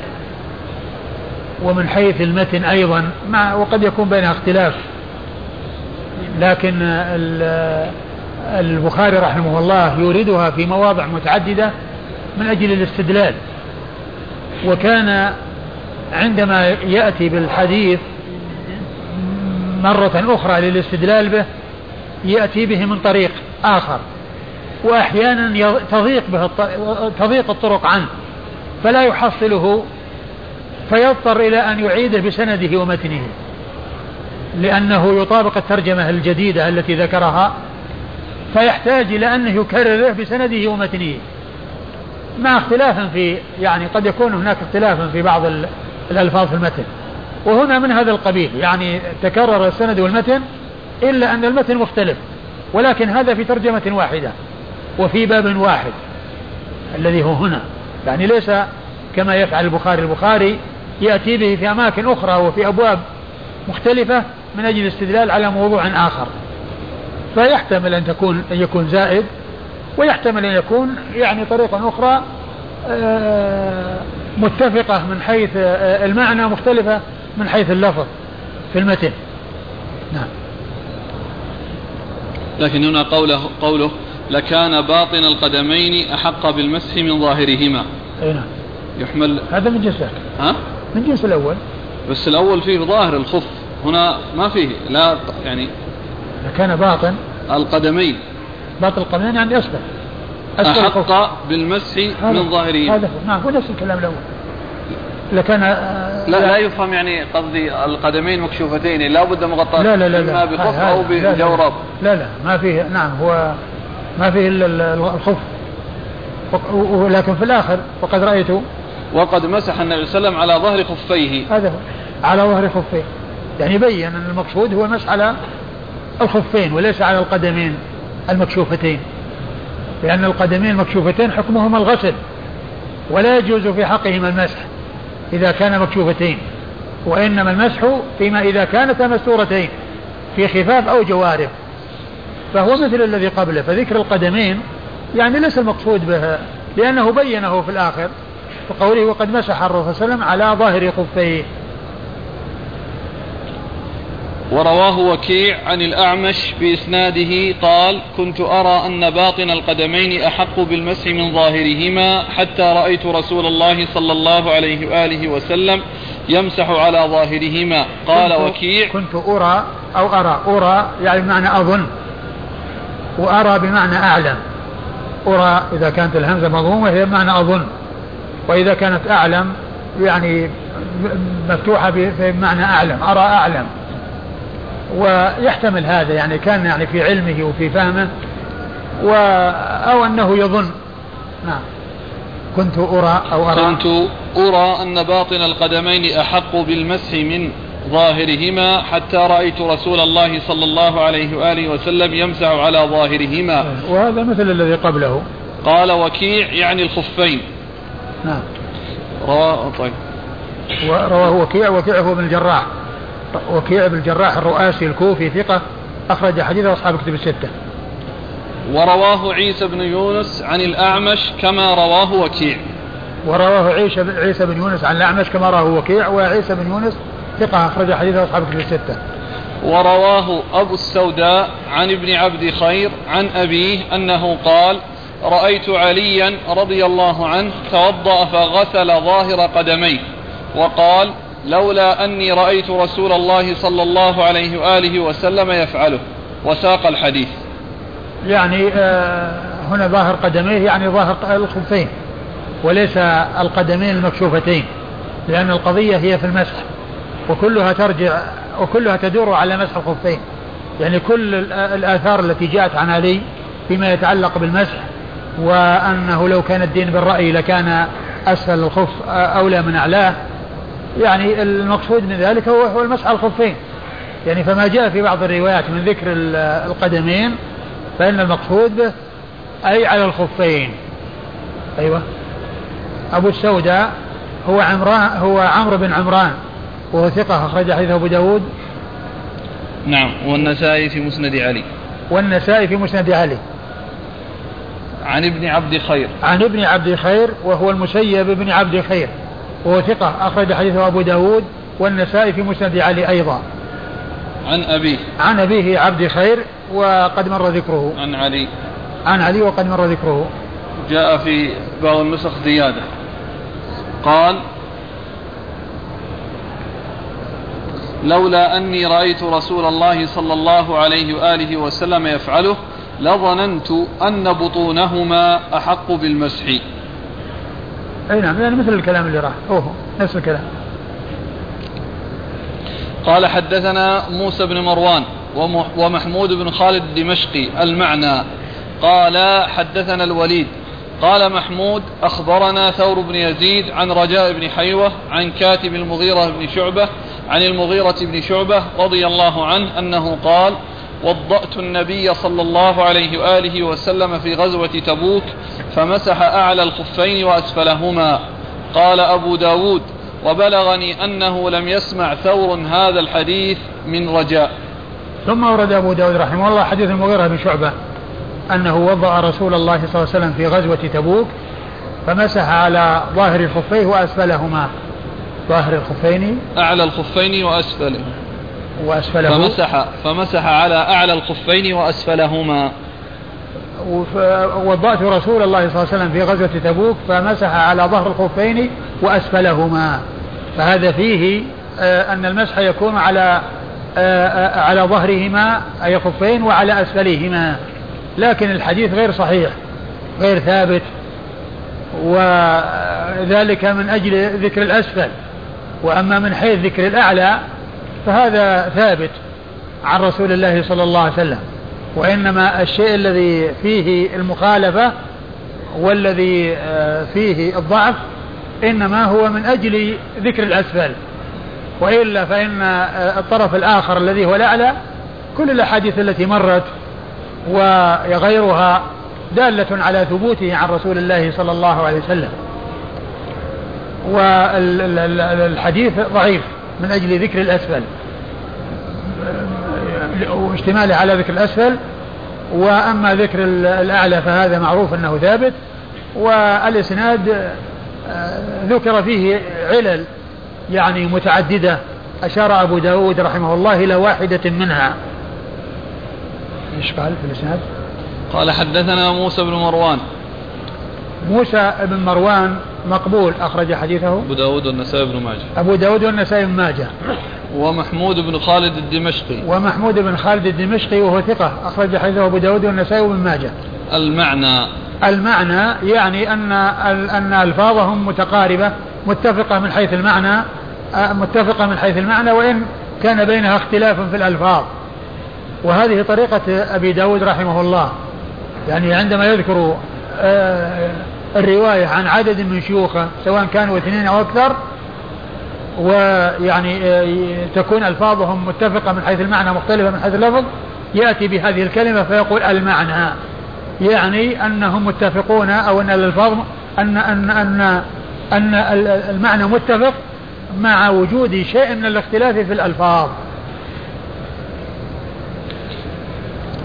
ومن حيث المتن أيضا مع وقد يكون بينها اختلاف. لكن البخاري رحمه الله يوردها في مواضع متعددة من أجل الاستدلال. وكان عندما يأتي بالحديث مرة أخرى للاستدلال به يأتي به من طريق آخر. وأحيانا تضيق به تضيق الطرق عنه فلا يحصله فيضطر إلى أن يعيده بسنده ومتنه لأنه يطابق الترجمة الجديدة التي ذكرها فيحتاج إلى أنه يكرره بسنده ومتنه. مع اختلاف في يعني قد يكون هناك اختلاف في بعض الألفاظ في المتن. وهنا من هذا القبيل يعني تكرر السند والمتن إلا أن المتن مختلف. ولكن هذا في ترجمة واحدة وفي باب واحد الذي هو هنا. يعني ليس كما يفعل البخاري البخاري يأتي به في أماكن أخرى وفي أبواب مختلفة من أجل الاستدلال على موضوع آخر. فيحتمل أن تكون أن يكون زائد ويحتمل أن يكون يعني طريقة أخرى آه، متفقة من حيث آه، المعنى مختلفة من حيث اللفظ في المتن. نعم. لكن هنا قوله قوله لكان باطن القدمين أحق بالمسح من ظاهرهما. أي نعم. يحمل هذا من جنس ها؟ من جنس الأول. بس الأول فيه ظاهر الخف هنا ما فيه لا يعني لكان باطن. القدمين. باطن القدمين يعني أسفل أسفل أحق بالمسح من ظاهرهما هذا نعم هو نفس الكلام الأول. لكان لا لا يفهم يعني قصدي القدمين مكشوفتين. لا بد مغطاة لا لا لا إما بخف أو بجورب لا لا. ما فيه نعم هو ما فيه إلا الخف. ولكن في الآخر وقد رأيت وقد مسح النبي صلى الله عليه وسلم على ظهر خفيه. هذا هو. على ظهر خفيه. يعني بين أن المقصود هو المسح على الخفين وليس على القدمين المكشوفتين. لأن القدمين المكشوفتين حكمهما الغسل ولا يجوز في حقهما المسح إذا كان مكشوفتين وإنما المسح فيما إذا كانتا مستورتين في خفاف أو جوارب. فهو مثل الذي قبله فذكر القدمين يعني ليس المقصود به لأنه بينه في الآخر بقوله وقد مسح الرسول صلى الله عليه وسلم على ظاهر خفيه. ورواه وكيع عن الأعمش بإسناده قال كنت أرى أن باطن القدمين أحق بالمسح من ظاهرهما حتى رأيت رسول الله صلى الله عليه وآله وسلم يمسح على ظاهرهما قال كنت وكيع كنت أرى أو أرى. أرى يعني بمعنى أظن. وأرى بمعنى أعلم. أرى إذا كانت الهمزة مضمومة هي بمعنى أظن. وإذا كانت أعلم يعني مفتوحة بمعنى أعلم. أرى أعلم. ويحتمل هذا يعني كان يعني في علمه وفي فهمه و أو أنه يظن. نعم. كنت أرى أو أرى. كنت أرى أن باطن القدمين أحق بالمسح من ظاهرهما حتى رأيت رسول الله صلى الله عليه وآله وسلم يمسح على ظاهرهما. وهذا مثل الذي قبله. قال وكيع يعني الخفين. نعم. رواه طيب. ورواه وكيع وكيع هو بن الجراح. وكيع بن الجراح الرؤاسي الكوفي ثقة أخرج حديثه أصحاب كتب الستة. ورواه عيسى بن يونس عن الأعمش كما رواه وكيع. ورواه عيسى عيسى بن يونس عن الأعمش كما رواه وكيع وعيسى بن يونس ثقة أخرج حديثه أصحاب كتب الستة. ورواه أبو السوداء عن ابن عبد خير عن أبيه أنه قال رأيت عليا رضي الله عنه توضأ فغسل ظاهر قدميه. وقال لولا أني رأيت رسول الله صلى الله عليه وآله وسلم يفعله. وساق الحديث. يعني آه هنا ظاهر قدميه يعني ظاهر الخفين وليس القدمين المكشوفتين لأن القضية هي في المسح وكلها ترجع وكلها تدور على مسح الخفين يعني كل الآثار التي جاءت عن علي فيما يتعلق بالمسح وأنه لو كان الدين بالرأي لكان أسفل الخف أولى من أعلاه يعني المقصود من ذلك هو هو المسح على الخفين. يعني فما جاء في بعض الروايات من ذكر القدمين فإن المقصود به أي على الخفين. أيوة. أبو السوداء هو عمران هو عمرو بن عمران وهو ثقة أخرج حديث أبو داود. نعم. والنسائي في مسند علي. والنسائي في مسند علي. عن ابن عبد خير. عن ابن عبد خير وهو المسيب بن عبد خير. وهو ثقة أخرج حديثه أبو داود والنسائي في مسند علي أيضا. عن أبيه. عن أبيه عبد خير وقد مر ذكره. عن علي. عن علي وقد مر ذكره. جاء في بعض النسخ زيادة. قال لولا أني رأيت رسول الله صلى الله عليه وآله وسلم يفعله لظننت أن بطونهما أحق بالمسح. أي نعم يعني مثل الكلام اللي راح. أوه نفس الكلام. قال حدثنا موسى بن مروان ومحمود بن خالد الدمشقي المعنى. قال حدثنا الوليد. قال محمود أخبرنا ثور بن يزيد عن رجاء بن حيوة عن كاتب المغيرة بن شعبة عن المغيرة بن شعبة رضي الله عنه أنه قال وضأت النبي صلى الله عليه وآله وسلم في غزوة تبوك فمسح أعلى الخفين وأسفلهما. قال أبو داود وبلغني أنه لم يسمع ثور هذا الحديث من رجاء. ثم ورد أبو داود رحمه الله حديث المغيرة بن شعبة أنه وضع رسول الله صلى الله عليه وسلم في غزوة تبوك فمسح على ظاهر الخفين وأسفلهما. ظاهر الخفين؟ أعلى الخفين وأسفله وأسفله. فمسح فمسح على أعلى الخفين وأسفلهما. وضعت رسول الله صلى الله عليه وسلم في غزوة تبوك فمسح على ظهر الخفين وأسفلهما. فهذا فيه آه، أن المسح يكون على آه، آه، على ظهرهما أي الخفين وعلى أسفلهما. لكن الحديث غير صحيح غير ثابت. وذلك من أجل ذكر الأسفل. وأما من حيث ذكر الأعلى فهذا ثابت عن رسول الله صلى الله عليه وسلم. وإنما الشيء الذي فيه المخالفة والذي آه، فيه الضعف إنما هو من أجل ذكر الأسفل. وإلا فإن آه، الطرف الآخر الذي هو الأعلى كل الأحاديث التي مرت وغيرها دالة على ثبوته عن رسول الله صلى الله عليه وسلم. والحديث ضعيف. من أجل ذكر الأسفل. واشتماله على ذكر الأسفل وأما ذكر الأعلى فهذا معروف أنه ثابت والإسناد آه، ذكر فيه علل يعني متعددة. أشار أبو داود رحمه الله إلى واحدة منها. إيش قال في الإسناد؟ قال حدثنا موسى بن مروان. موسى بن مروان مقبول أخرج حديثه. أبو داود والنسائي بن ماجه. أبو داود والنسائي بن ماجه. ومحمود بن خالد الدمشقي. ومحمود بن خالد الدمشقي وهو ثقة أخرج حديثه أبو داود والنسائي بن ماجه. المعنى. المعنى يعني أن أن ألفاظهم متقاربة متفقة من حيث المعنى آه، متفقة من حيث المعنى وإن كان بينها اختلاف في الألفاظ. وهذه طريقة أبي داود رحمه الله. يعني عندما يذكر آه، الرواية عن عدد من شيوخه سواء كانوا اثنين أو أكثر ويعني آه، تكون ألفاظهم متفقة من حيث المعنى مختلفة من حيث اللفظ يأتي بهذه الكلمة فيقول المعنى. يعني أنهم متفقون أو أن الألفاظ أن أن أن أن المعنى متفق مع وجود شيء من الاختلاف في الألفاظ.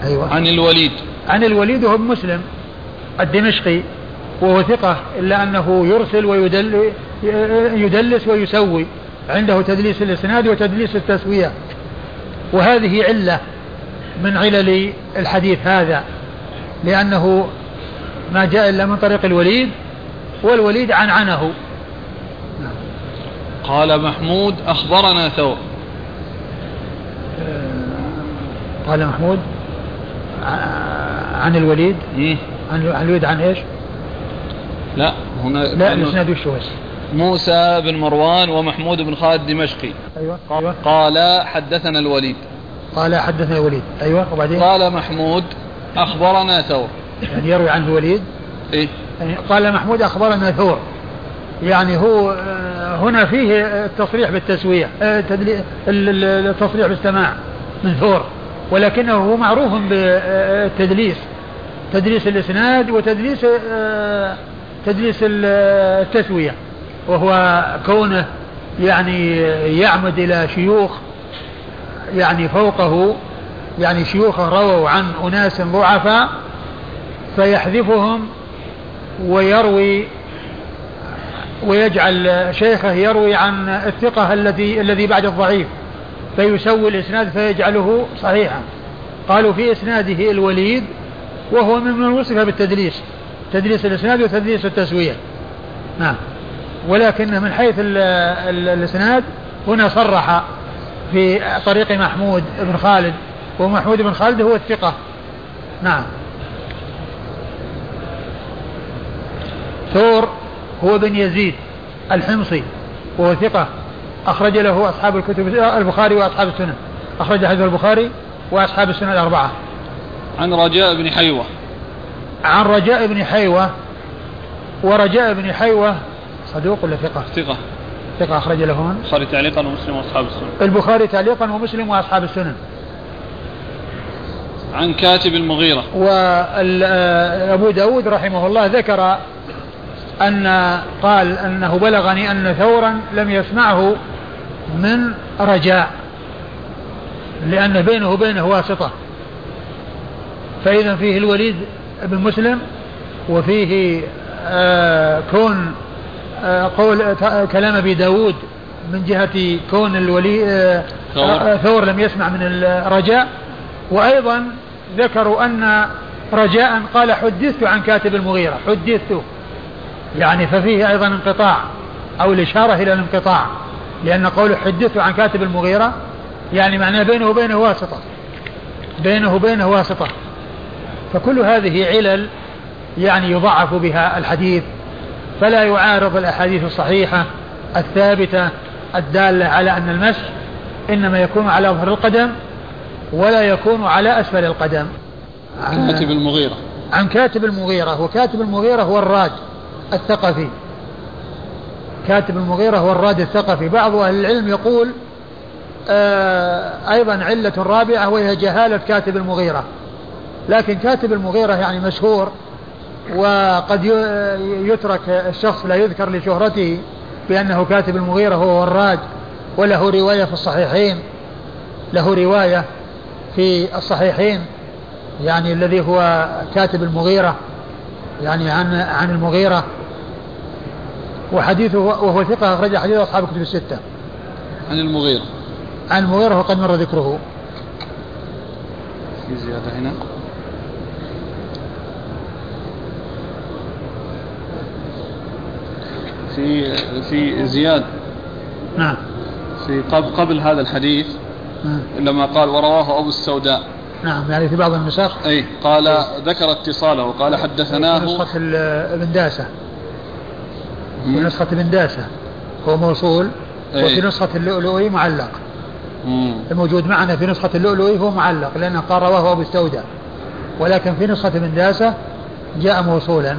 أيوة. عن الوليد. عن الوليد وهو مسلم الدمشقي. وهو ثقة إلا أنه يرسل ويدل يدلس ويسوي. عنده تدليس الإسناد وتدليس التسوية. وهذه علة من علل الحديث هذا لأنه ما جاء إلا من طريق الوليد والوليد عن عنه قال محمود أخبرنا ثور. قال محمود عن الوليد؟ إيه؟ عن الوليد عن إيش؟ لا هنا لا الاسناد وش موسى بن مروان ومحمود بن خالد الدمشقي أيوة. أيوة. قال حدثنا الوليد. قال حدثنا الوليد. أيوة وبعدين؟ قال محمود أخبرنا ثور. يعني يروي عنه الوليد إيه. يعني قال محمود أخبرنا ثور. يعني هو آه، هنا فيه التصريح بالتسوية آه، التصريح بالسماع من ثور. ولكنه هو معروف بالتدليس تدليس الإسناد وتدليس آه، تدليس التسوية وهو كونه يعني يعمد إلى شيوخ يعني فوقه يعني شيوخه رووا عن أناس ضعفاء فيحذفهم ويروي ويجعل شيخه يروي عن الثقة الذي الذي بعد الضعيف فيسوي الإسناد فيجعله صحيحا. قالوا في إسناده الوليد وهو ممن وصف بالتدليس. تدليس الإسناد وتدليس التسوية. نعم. ولكن من حيث الإسناد هنا صرح في طريق محمود بن خالد ومحمود بن خالد هو الثقة. نعم. ثور هو بن يزيد الحمصي وهو ثقة. أخرج له أصحاب الكتب البخاري وأصحاب السنن أخرج حديث البخاري وأصحاب السنن الأربعة. عن رجاء بن حيوة. عن رجاء بن حيوة ورجاء بن حيوة صدوق ولا ثقة؟ ثقة. ثقة أخرج له من؟ البخاري تعليقا ومسلم وأصحاب السنن. البخاري تعليقا ومسلم وأصحاب السنن. عن كاتب المغيرة. وأبو داود رحمه الله ذكر أن قال أنه بلغني أن ثورا لم يسمعه من رجاء لأن بينه وبينه واسطة. فإذا فيه الوليد بن مسلم وفيه آه كون آه قول آه كلام أبي داود من جهة كون الولي ثور. ثور لم يسمع من الرجاء. وأيضا ذكروا أن رجاء قال حدثت عن كاتب المغيرة حدثت. يعني ففيه أيضا انقطاع أو الإشارة إلى الانقطاع لأن قوله حدثت عن كاتب المغيرة يعني معناه بينه وبينه واسطة. بينه وبينه واسطة. فكل هذه علل يعني يضعف بها الحديث فلا يعارض الأحاديث الصحيحة الثابتة الدالة على أن المسح إنما يكون على ظهر القدم ولا يكون على أسفل القدم. عن كاتب المغيرة. عن كاتب المغيرة وكاتب المغيرة هو الراج الثقفي. كاتب المغيرة هو الراد الثقفي. بعض أهل العلم يقول آه أيضا علة رابعة وهي جهالة كاتب المغيرة. لكن كاتب المغيرة يعني مشهور وقد يترك الشخص لا يذكر لشهرته بأنه كاتب المغيرة هو وراج وله رواية في الصحيحين له رواية في الصحيحين يعني الذي هو كاتب المغيرة يعني عن عن المغيرة وحديثه وهو ثقة أخرج حديث أصحاب الكتب الستة. عن المغيرة. عن المغيرة وقد مر ذكره. في زيادة هنا. في في زياد. نعم. في قبل قبل هذا الحديث نعم. لما قال ورواه أبو السوداء. نعم يعني في بعض النسخ. أي قال ذكر اتصاله وقال حدثناه. في نسخة ابن داسة في نسخة ابن داسة هو موصول. أي. وفي نسخة اللؤلؤي معلق. مم. الموجود معنا في نسخة اللؤلؤي هو معلق لأنه قال رواه أبو السوداء. ولكن في نسخة ابن داسة جاء موصولا.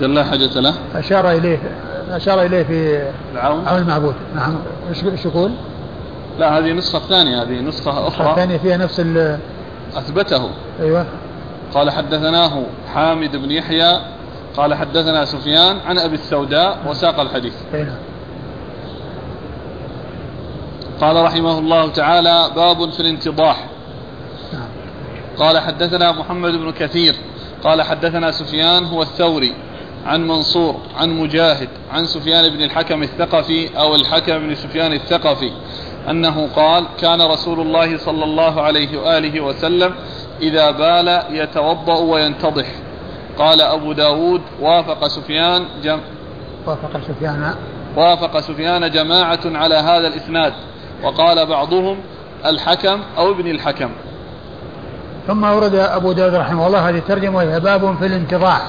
إذا لا حاجة له. أشار إليه أشار إليه في العون. عون المعبود. نعم. إيش يقول؟ لا هذه نسخة ثانية هذه نسخة أخرى. ثانية فيها نفس ال أثبته. أيوه. قال حدثناه حامد بن يحيى قال حدثنا سفيان عن أبي السوداء وساق الحديث. أي نعم. قال رحمه الله تعالى باب في الانتضاح. نعم. قال حدثنا محمد بن كثير قال حدثنا سفيان هو الثوري عن منصور عن مجاهد عن سفيان بن الحكم الثقفي أو الحكم بن سفيان الثقفي أنه قال كان رسول الله صلى الله عليه وآله وسلم إذا بال يتوضأ وينتضح قال أبو داود وافق سفيان جم وافق سفيان. وافق سفيان جماعة على هذا الإسناد وقال بعضهم الحكم أو ابن الحكم ثم ورد أبو داود رحمه الله هذه الترجمة وهي باب في الانتضاح.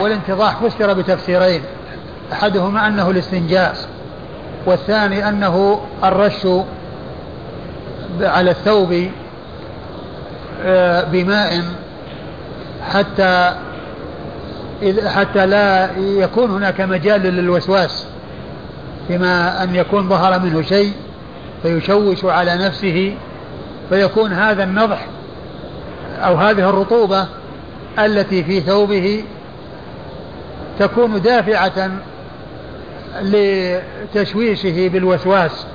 والانتضاح فسر بتفسيرين. أحدهما أنه الاستنجاء والثاني أنه الرش على الثوب آه، بماء حتى حتى لا يكون هناك مجال للوسواس بما أن يكون ظهر منه شيء فيشوش على نفسه فيكون هذا النضح أو هذه الرطوبة التي في ثوبه تكون دافعة لتشويشه بالوسواس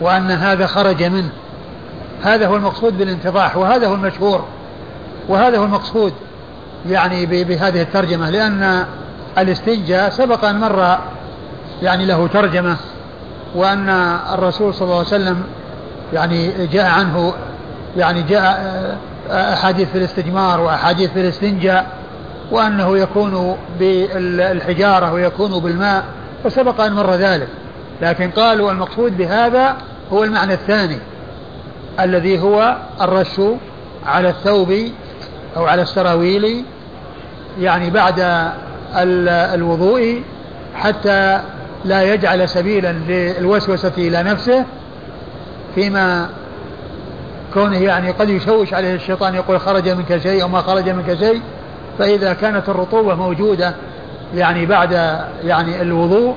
وأن هذا خرج منه. هذا هو المقصود بالانتضاح وهذا هو المشهور وهذا هو المقصود يعني بهذه الترجمة لأن الاستنجاء سبق أن مر يعني له ترجمة وأن الرسول صلى الله عليه وسلم يعني جاء عنه يعني جاء أحاديث في الاستجمار وأحاديث في الاستنجاء وأنه يكون بالحجارة ويكون بالماء وسبق أن مر ذلك. لكن قالوا المقصود بهذا هو المعنى الثاني الذي هو الرش على الثوب أو على السراويل يعني بعد الوضوء حتى لا يجعل سبيلا للوسوسة إلى نفسه فيما كونه يعني قد يشوش عليه الشيطان يقول خرج منك شيء أو ما خرج منك شيء. فإذا كانت الرطوبة موجودة يعني بعد يعني الوضوء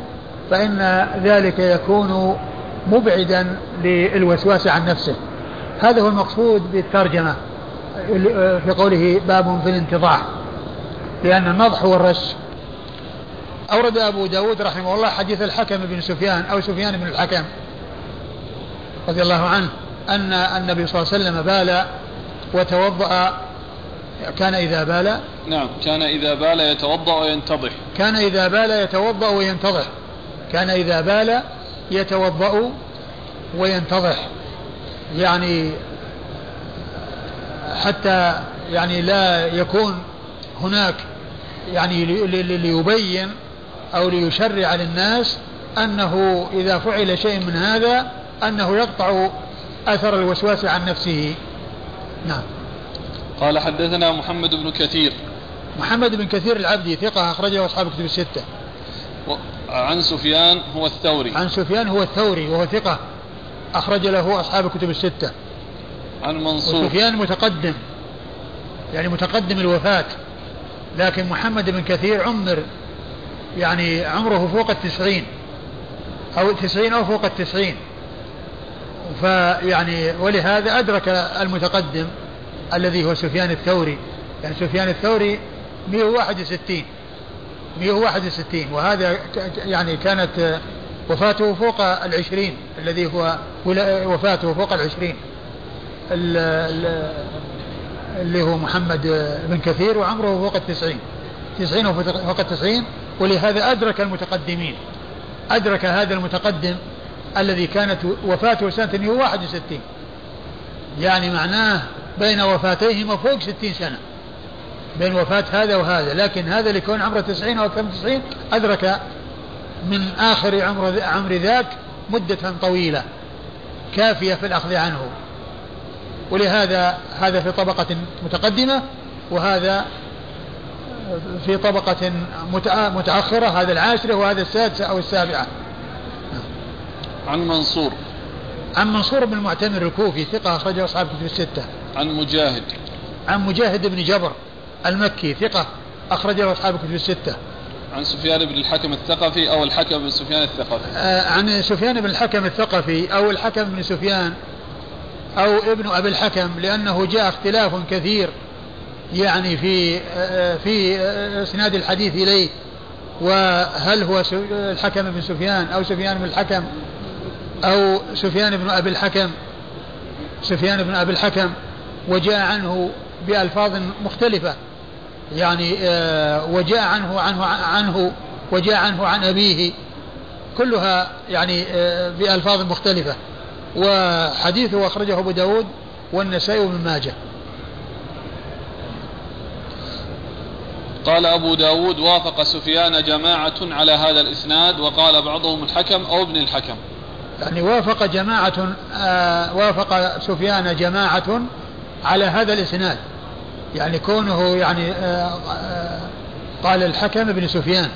فإن ذلك يكون مبعدا للوسواس عن نفسه. هذا هو المقصود بالترجمة في قوله باب في الانتضاح لأن النضح هو الرش. أورد أبو داود رحمه الله حديث الحكم بن سفيان أو سفيان بن الحكم رضي الله عنه أن النبي صلى الله عليه وسلم بال وتوضأ كان إذا بال نعم كان إذا بال يتوضأ وينتضح. كان إذا بال يتوضأ وينتضح. كان إذا بال يتوضأ وينتضح. يعني حتى يعني لا يكون هناك يعني ليبين أو ليشرع للناس أنه إذا فعل شيء من هذا أنه يقطع أثر الوسواس عن نفسه. نعم. قال حدثنا محمد بن كثير. محمد بن كثير العبدي ثقة أخرجه أصحاب الكتب الستة. عن سفيان هو الثوري. عن سفيان هو الثوري وهو ثقة أخرج له أصحاب الكتب الستة. عن منصور. سفيان متقدم يعني متقدم الوفاة لكن محمد بن كثير عمر يعني عمره فوق التسعين أو التسعين أو فوق التسعين. فيعني ولهذا أدرك المتقدم الذي هو سفيان الثوري. يعني سفيان الثوري 161 161 وهذا يعني كانت وفاته فوق العشرين الذي هو وفاته فوق العشرين. اللي هو محمد بن كثير وعمره فوق التسعين. تسعين وفوق التسعين ولهذا أدرك المتقدمين. أدرك هذا المتقدم الذي كانت وفاته سنة 161 يعني معناه بين وفاتيهما فوق 60 سنة. بين وفاة هذا وهذا. لكن هذا لكون عمره 90 أو أكثر من 90 أدرك من آخر عمر عمر ذاك مدة طويلة كافية في الأخذ عنه. ولهذا هذا في طبقة متقدمة وهذا في طبقة متأخرة هذا العاشرة وهذا السادسة أو السابعة. عن منصور. عن منصور بن المعتمر الكوفي ثقة أخرجه أصحاب كتب الستة. عن مجاهد. عن مجاهد بن جبر المكي ثقة أخرجه أصحاب كتب الستة. عن سفيان بن الحكم الثقفي أو الحكم بن سفيان الثقفي. آه عن سفيان بن الحكم الثقفي أو الحكم بن سفيان أو ابن أبي الحكم لأنه جاء اختلاف كثير يعني في آه في إسناد الحديث إليه. وهل هو الحكم بن سفيان أو سفيان بن الحكم أو سفيان بن أبي الحكم؟ سفيان بن أبي الحكم. وجاء عنه بألفاظ مختلفة. يعني آه وجاء عنه عنه عنه وجاء عنه عن أبيه. كلها يعني آه بألفاظ مختلفة. وحديثه أخرجه أبو داود والنسائي وابن ماجه. قال أبو داود وافق سفيان جماعة على هذا الإسناد وقال بعضهم الحكم أو ابن الحكم. يعني وافق جماعة آه وافق سفيان جماعة على هذا الإسناد. يعني كونه يعني آه آه قال الحكم بن سفيان.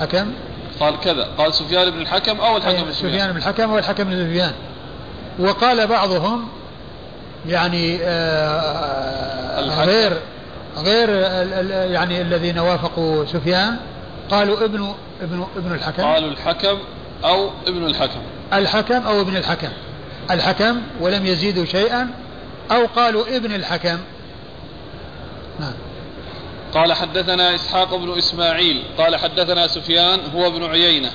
حكم؟ قال كذا. قال سفيان بن الحكم أو الحكم بن سفيان. سفيان بن الحكم أو الحكم بن سفيان. وقال بعضهم يعني آه غير غير يعني الذين وافقوا سفيان. قالوا ابن ابن ابن الحكم. قالوا الحكم أو ابن الحكم. الحكم أو ابن الحكم. الحكم ولم يزيدوا شيئا أو قالوا ابن الحكم. نعم. قال حدثنا إسحاق بن إسماعيل قال حدثنا سفيان هو ابن عيينة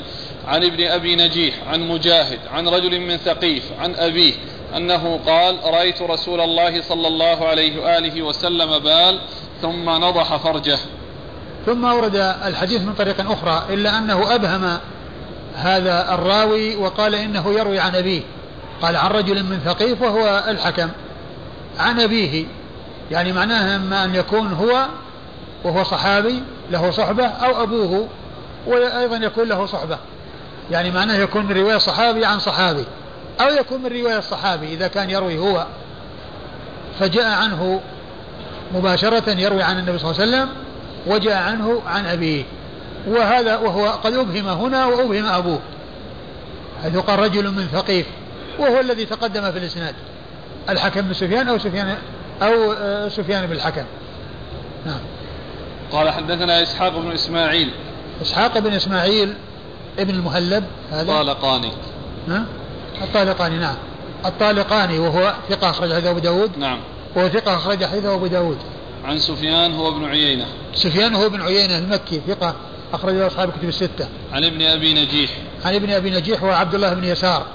عن ابن أبي نجيح عن مجاهد عن رجل من ثقيف عن أبيه أنه قال رأيت رسول الله صلى الله عليه وآله وسلم بال ثم نضح فرجه. ثم ورد الحديث من طريق أخرى إلا أنه أبهم هذا الراوي وقال إنه يروي عن أبيه. قال عن رجل من ثقيف وهو الحكم. عن أبيه. يعني معناه إما أن يكون هو وهو صحابي له صحبة أو أبوه وأيضا يكون له صحبة. يعني معناه يكون من رواية صحابي عن صحابي أو يكون من رواية الصحابي إذا كان يروي هو. فجاء عنه مباشرة يروي عن النبي صلى الله عليه وسلم وجاء عنه عن أبيه. وهذا وهو قد أبهم هنا وأبهم أبوه. حيث قال رجل من ثقيف وهو الذي تقدم في الإسناد. الحكم بن سفيان أو سفيان أو آه، سفيان بن الحكم. نعم. قال حدثنا إسحاق بن إسماعيل. إسحاق بن إسماعيل ابن المهلب هذا؟ طالقاني ها؟ الطالقاني نعم. الطالقاني وهو ثقة أخرج حديث أبو داود؟ نعم. وهو ثقة أخرج حديث أبو داود. عن سفيان هو ابن عيينة. سفيان هو ابن عيينة المكي ثقة أخرج له أصحاب الكتب الستة. عن ابن أبي نجيح. عن ابن أبي نجيح وعبد الله بن يسار.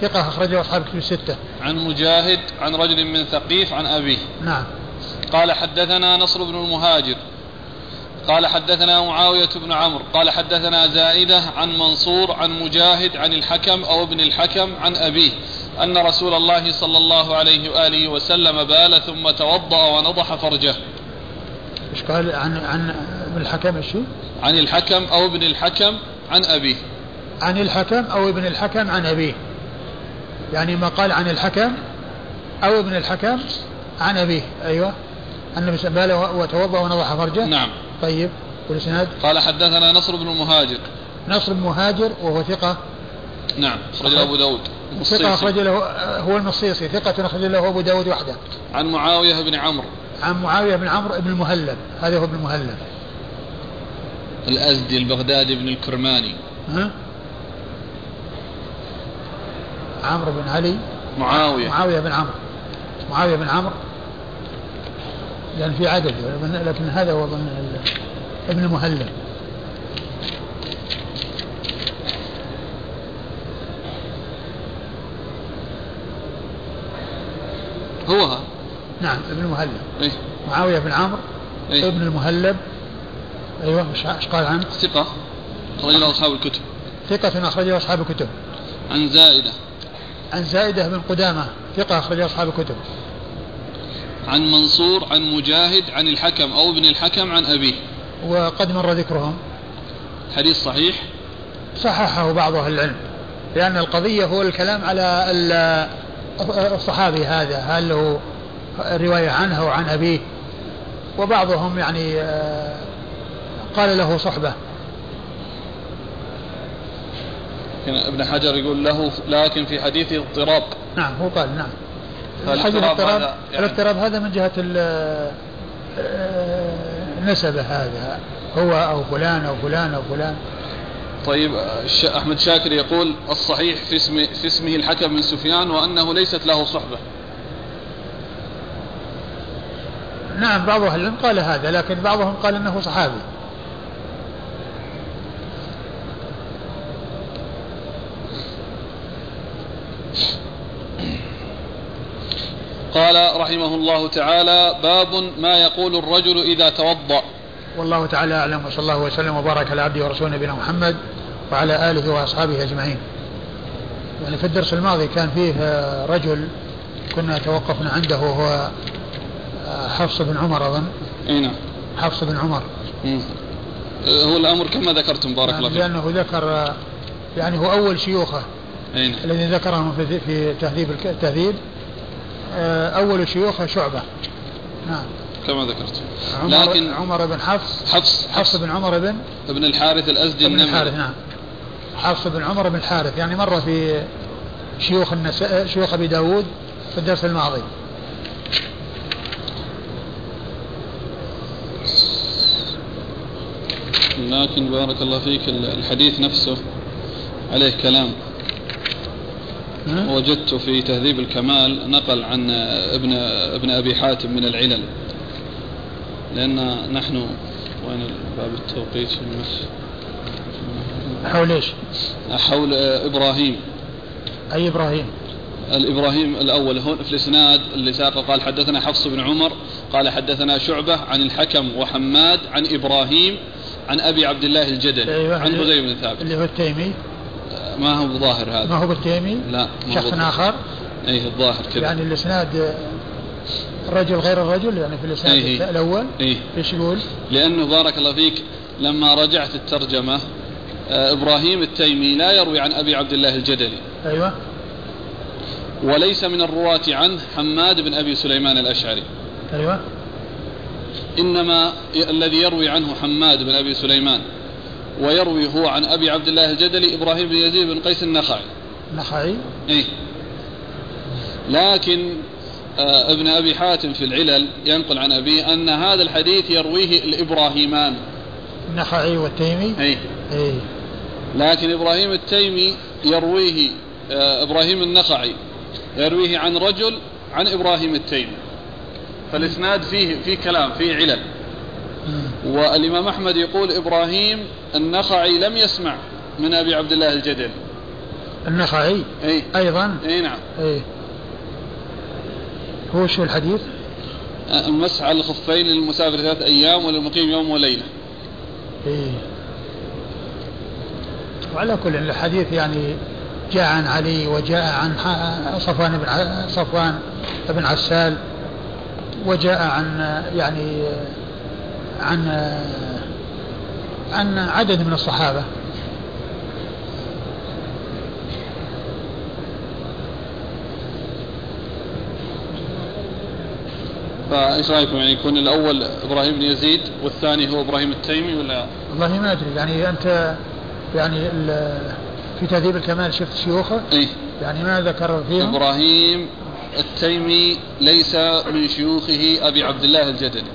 ثقة أخرجه أصحاب الكتب الستة. عن مجاهد عن رجل من ثقيف عن أبيه. نعم. قال حدثنا نصر بن المهاجر. قال حدثنا معاوية بن عمرو. قال حدثنا زائدة عن منصور عن مجاهد عن الحكم أو ابن الحكم عن أبيه. أن رسول الله صلى الله عليه وآله وسلم بال ثم توضأ ونضح فرجه. إيش قال؟ عن عن ابن الحكم إيش عن الحكم أو ابن الحكم عن أبيه. عن الحكم أو ابن الحكم عن أبيه. يعني ما قال عن الحكم أو ابن الحكم عن أبيه أيوة. النبي صلى الله عليه وسلم وتوضأ ونضح فرجه. نعم. طيب والإسناد قال حدثنا نصر بن المهاجر نصر بن مهاجر وهو ثقة. نعم أخرج له أبو داود. ثقة أخرج له هو المصيصي ثقة أخرج له أبو داود وحده. عن معاوية بن عمرو. عن معاوية بن عمرو بن المهلب هذا هو ابن المهلب. الأزدي البغدادي بن الكرماني. ها؟ عمرو بن علي. معاوية. معاوية بن عمرو. معاوية بن عمرو. لأن في عدد لكن هذا هو ابن المهلب هو؟ نعم ابن المهلب إيه؟ معاوية بن عمرو إيه؟ ابن المهلب أيوه إيش قال عنه؟ ثقة أخرج له أصحاب الكتب. ثقة أخرج له أصحاب الكتب. عن زائدة. عن زائدة بن قدامة ثقة أخرج أصحاب الكتب. عن منصور عن مجاهد عن الحكم أو ابن الحكم عن أبيه. وقد مر ذكرهم. حديث صحيح؟ صححه بعض أهل العلم لأن القضية هو الكلام على الصحابي هذا هل له رواية عنه أو عن أبيه. وبعضهم يعني آه، قال له صحبة. ابن حجر يقول له لكن في حديثه اضطراب. نعم هو قال نعم. الاضطراب هذا يعني الاضطراب هذا من جهة النسبة هذا هو أو فلان أو فلان أو فلان. طيب أحمد شاكر يقول الصحيح في, اسم في اسمه الحكم من سفيان وأنه ليست له صحبة. نعم بعض أهل قال هذا لكن بعضهم قال أنه صحابي. قال رحمه الله تعالى باب ما يقول الرجل إذا توضأ. والله تعالى أعلم وصلى الله وسلم وبارك على عبده ورسوله نبينا محمد وعلى آله وأصحابه أجمعين. يعني في الدرس الماضي كان فيه رجل كنا توقفنا عنده وهو حفص بن عمر أظن. نعم. حفص بن عمر. هو الأمر كما ذكرتم بارك الله فيك. لأنه ذكر يعني هو أول شيوخه نعم. الذي ذكرهم في تهذيب التهذيب. آه، آه، أول شيوخه شعبة. نعم. كما ذكرت. عمر لكن عمر بن حفص. حفص حفص بن عمر بن ابن الحارث الأزدي ابن الحارث نعم. حفص بن عمر بن الحارث. يعني مر في شيوخ النساء شيوخ أبي داود في الدرس الماضي. لكن بارك الله فيك الحديث نفسه عليه كلام. وجدت في تهذيب الكمال نقل عن ابن ابن أبي حاتم من العلل. لأن نحن وين باب التوقيت في المسجد حول إيش؟ حول إبراهيم. أي إبراهيم؟ الإبراهيم الأول. هون في الإسناد اللي ساق قال حدثنا حفص بن عمر قال حدثنا شعبة عن الحكم وحماد عن إبراهيم عن أبي عبد الله الجدلي أيوة عن حذيفه بن ثابت. اللي هو التيمي. ما هو ظاهر هذا؟ ما هو بالتيمي؟ لا شخص آخر؟ اي الظاهر كذا. يعني الإسناد رجل غير الرجل؟ يعني في الإسناد أيه. الأول؟ إيه. إيش يقول؟ لأنه بارك الله فيك لما رجعت الترجمة آه، إبراهيم التيمي لا يروي عن أبي عبد الله الجدلي. أيوه. وليس من الرواة عنه حماد بن أبي سليمان الأشعري. أيوه. إنما الذي يروي عنه حماد بن أبي سليمان. ويروي هو عن أبي عبد الله الجدلي إبراهيم بن يزيد بن قيس النخعي. النخعي؟ إيه. لكن آه ابن أبي حاتم في العلل ينقل عن أبيه أن هذا الحديث يرويه الإبراهيمان. النخعي والتيمي؟ اي اي لكن إبراهيم التيمي يرويه آه إبراهيم النخعي يرويه عن رجل عن إبراهيم التيمي. فالإسناد فيه فيه كلام فيه علل. والإمام أحمد يقول إبراهيم النخعي لم يسمع من أبي عبد الله الجدل. النخعي؟ إي. أيضا؟ إي نعم. إي. هو شو الحديث؟ المسح على الخفين للمسافر ثلاث أيام وللمقيم يوم وليلة. إيه وعلى كل الحديث يعني جاء عن علي وجاء عن صفوان بن صفوان بن عسال وجاء عن يعني عن عن عدد من الصحابة فإيش رأيكم يعني يكون الأول إبراهيم بن يزيد والثاني هو إبراهيم التيمي ولا؟ والله ما أدري يعني أنت يعني في تهذيب الكمال شفت شيوخه؟ اي يعني ما ذكر فيهم؟ إبراهيم التيمي ليس من شيوخه أبي عبد الله الجدلي.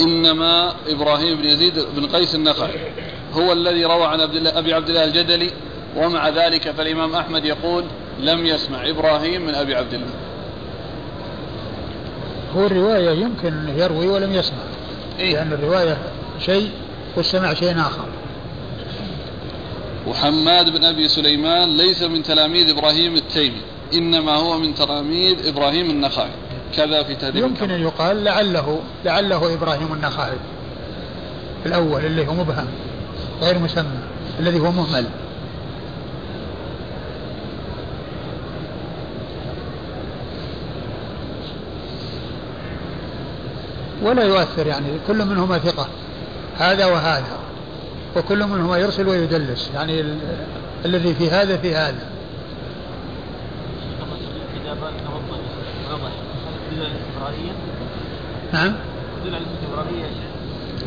إنما إبراهيم بن يزيد بن قيس النخعي هو الذي روى عن عبد الله أبي عبد الله الجدلي ومع ذلك فالإمام أحمد يقول لم يسمع إبراهيم من أبي عبد الله. هو الرواية يمكن يروي ولم يسمع إيه؟ لأن الرواية شيء والسمع شيء آخر وحماد بن أبي سليمان ليس من تلاميذ إبراهيم التيمي إنما هو من تلاميذ إبراهيم النخعي كذا في تهذيب يمكن أن يقال لعله لعله إبراهيم النخعي الأول اللي هو مبهم غير مسمى الذي هو مهمل. ولا يؤثر يعني كل منهما ثقة. هذا وهذا. وكل منهما يرسل ويدلس. يعني ال... الذي في هذا في هذا. نعم.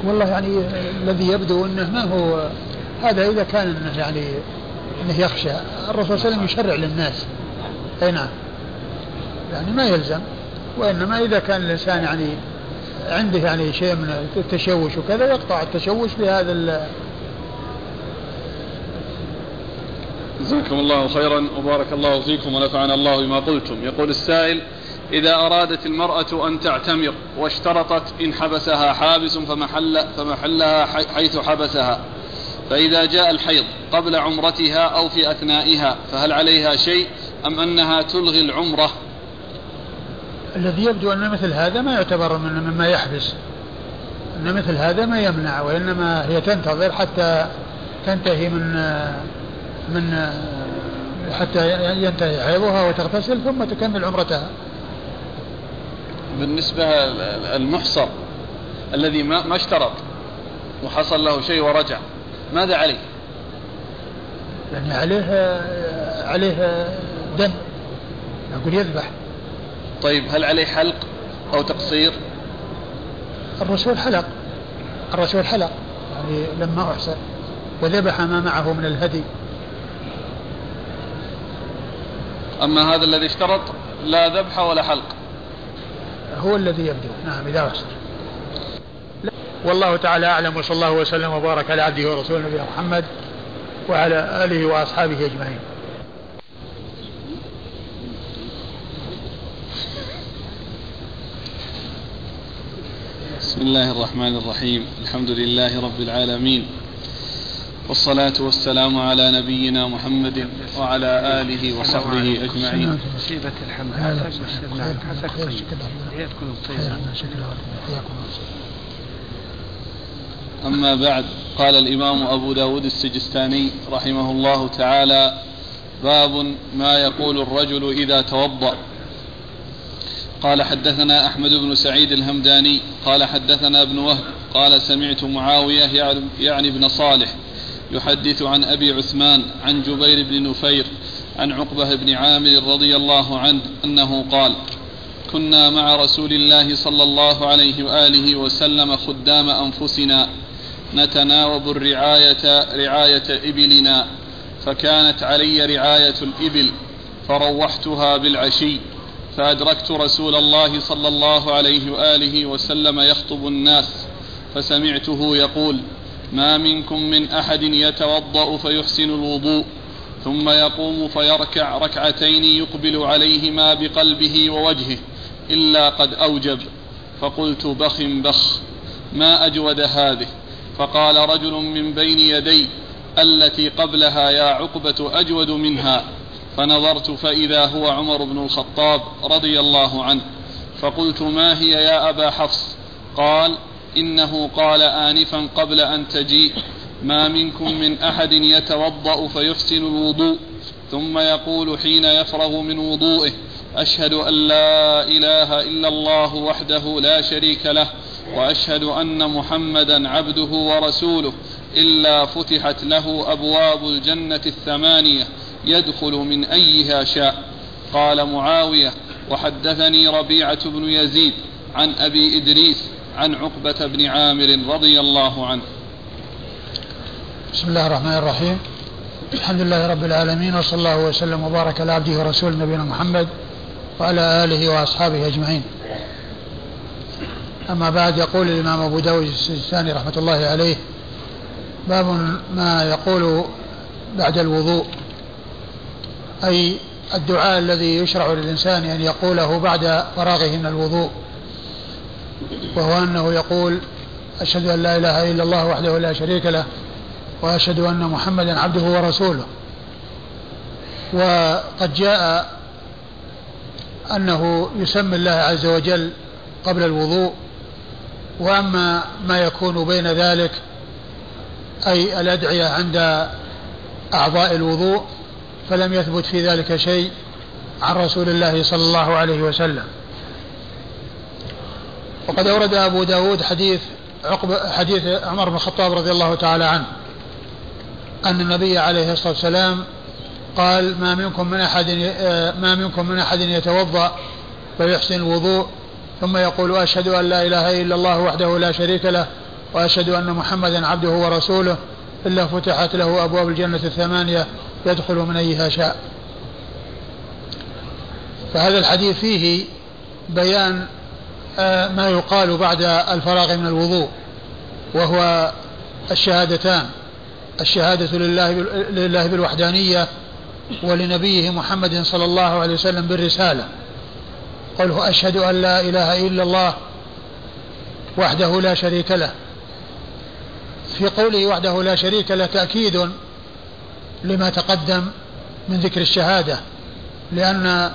والله يعني الذي يبدو إنه ما هو هذا إذا كان إنه يعني إنه يخشى. الرسول صلى الله عليه وسلم يشرع للناس. أي نعم. يعني ما يلزم وإنما إذا كان الإنسان يعني عنده يعني شيء من التشوش وكذا يقطع التشوش بهذا جزاكم الله خيرا وبارك الله فيكم ونفعنا الله بما قلتم. يقول السائل إذا أرادت المرأة أن تعتمر واشترطت إن حبسها حابس فمحل فمحلها حيث حبسها. فإذا جاء الحيض قبل عمرتها أو في أثنائها فهل عليها شيء أم أنها تلغي العمرة؟ الذي يبدو أن مثل هذا ما يعتبر من مما يحبس. أن مثل هذا ما يمنع وإنما هي تنتظر حتى تنتهي من من حتى ينتهي حيضها وتغتسل ثم تكمل عمرتها. بالنسبة المحصر الذي ما ما اشترط وحصل له شيء ورجع ماذا عليه؟ يعني عليه عليه دم يقول يذبح. طيب هل عليه حلق أو تقصير؟ الرسول حلق الرسول حلق يعني لما أحسن وذبح ما معه من الهدي. أما هذا الذي اشترط لا ذبح ولا حلق. هو الذي يبدو. نعم إذا أحسن والله تعالى أعلم وصلى الله وسلم وبارك على عبده ورسوله نبينا محمد وعلى آله وأصحابه أجمعين. بسم الله الرحمن الرحيم. الحمد لله رب العالمين. والصلاة والسلام على نبينا محمد وعلى آله وصحبه أجمعين. مصيبة الحمد أما بعد قال الإمام أبو داود السجستاني رحمه الله تعالى باب ما يقول الرجل إذا توضأ. قال حدثنا أحمد بن سعيد الهمداني قال حدثنا ابن وهب قال سمعت معاوية يعني ابن صالح يحدث عن أبي عثمان عن جبير بن نفير عن عقبة بن عامر رضي الله عنه أنه قال كنا مع رسول الله صلى الله عليه وآله وسلم خدام أنفسنا نتناوب الرعاية رعاية إبلنا فكانت علي رعاية الإبل فروحتها بالعشي فأدركت رسول الله صلى الله عليه وآله وسلم يخطب الناس فسمعته يقول ما منكم من أحد يتوضأ فيحسن الوضوء ثم يقوم فيركع ركعتين يقبل عليهما بقلبه ووجهه إلا قد أوجب. فقلت بخ بخ ما أجود هذه؟ فقال رجل من بين يدي التي قبلها يا عقبة أجود منها. فنظرت فإذا هو عمر بن الخطاب رضي الله عنه فقلت ما هي يا أبا حفص؟ قال إنه قال آنفا قبل أن تجيء ما منكم من أحد يتوضأ فيحسن الوضوء؟ ثم يقول حين يفرغ من وضوئه أشهد أن لا إله إلا الله وحده لا شريك له وأشهد أن محمدا عبده ورسوله إلا فتحت له أبواب الجنة الثمانية يدخل من أيها شاء. قال معاوية وحدثني ربيعة بن يزيد عن أبي إدريس عن عقبة بن عامر رضي الله عنه. بسم الله الرحمن الرحيم. الحمد لله رب العالمين وصلى الله وسلم وبارك على عبده ورسوله نبينا محمد وعلى آله وأصحابه أجمعين. أما بعد يقول الإمام أبو داود السجستاني رحمة الله عليه باب ما يقول بعد الوضوء أي الدعاء الذي يشرع للإنسان أن يقوله بعد فراغه من الوضوء. وهو أنه يقول أشهد أن لا إله إلا الله وحده لا شريك له وأشهد أن محمدا عبده ورسوله. وقد جاء أنه يسمي الله عز وجل قبل الوضوء. وأما ما يكون بين ذلك أي الأدعية عند أعضاء الوضوء فلم يثبت في ذلك شيء عن رسول الله صلى الله عليه وسلم. وقد أورد أبو داود حديث عقب حديث عمر بن الخطاب رضي الله تعالى عنه أن النبي عليه الصلاة والسلام قال ما منكم من أحد ما منكم من أحد يتوضأ فيحسن الوضوء ثم يقول أشهد أن لا إله إلا الله وحده لا شريك له وأشهد أن محمدا عبده ورسوله إلا فتحت له أبواب الجنة الثمانية يدخل من أيها شاء. فهذا الحديث فيه بيان آه، ما يقال بعد الفراغ من الوضوء وهو الشهادتان الشهادة لله لله بالوحدانية ولنبيه محمد صلى الله عليه وسلم بالرسالة. قوله أشهد أن لا إله إلا الله وحده لا شريك له. في قوله وحده لا شريك له تأكيد لما تقدم من ذكر الشهادة لأن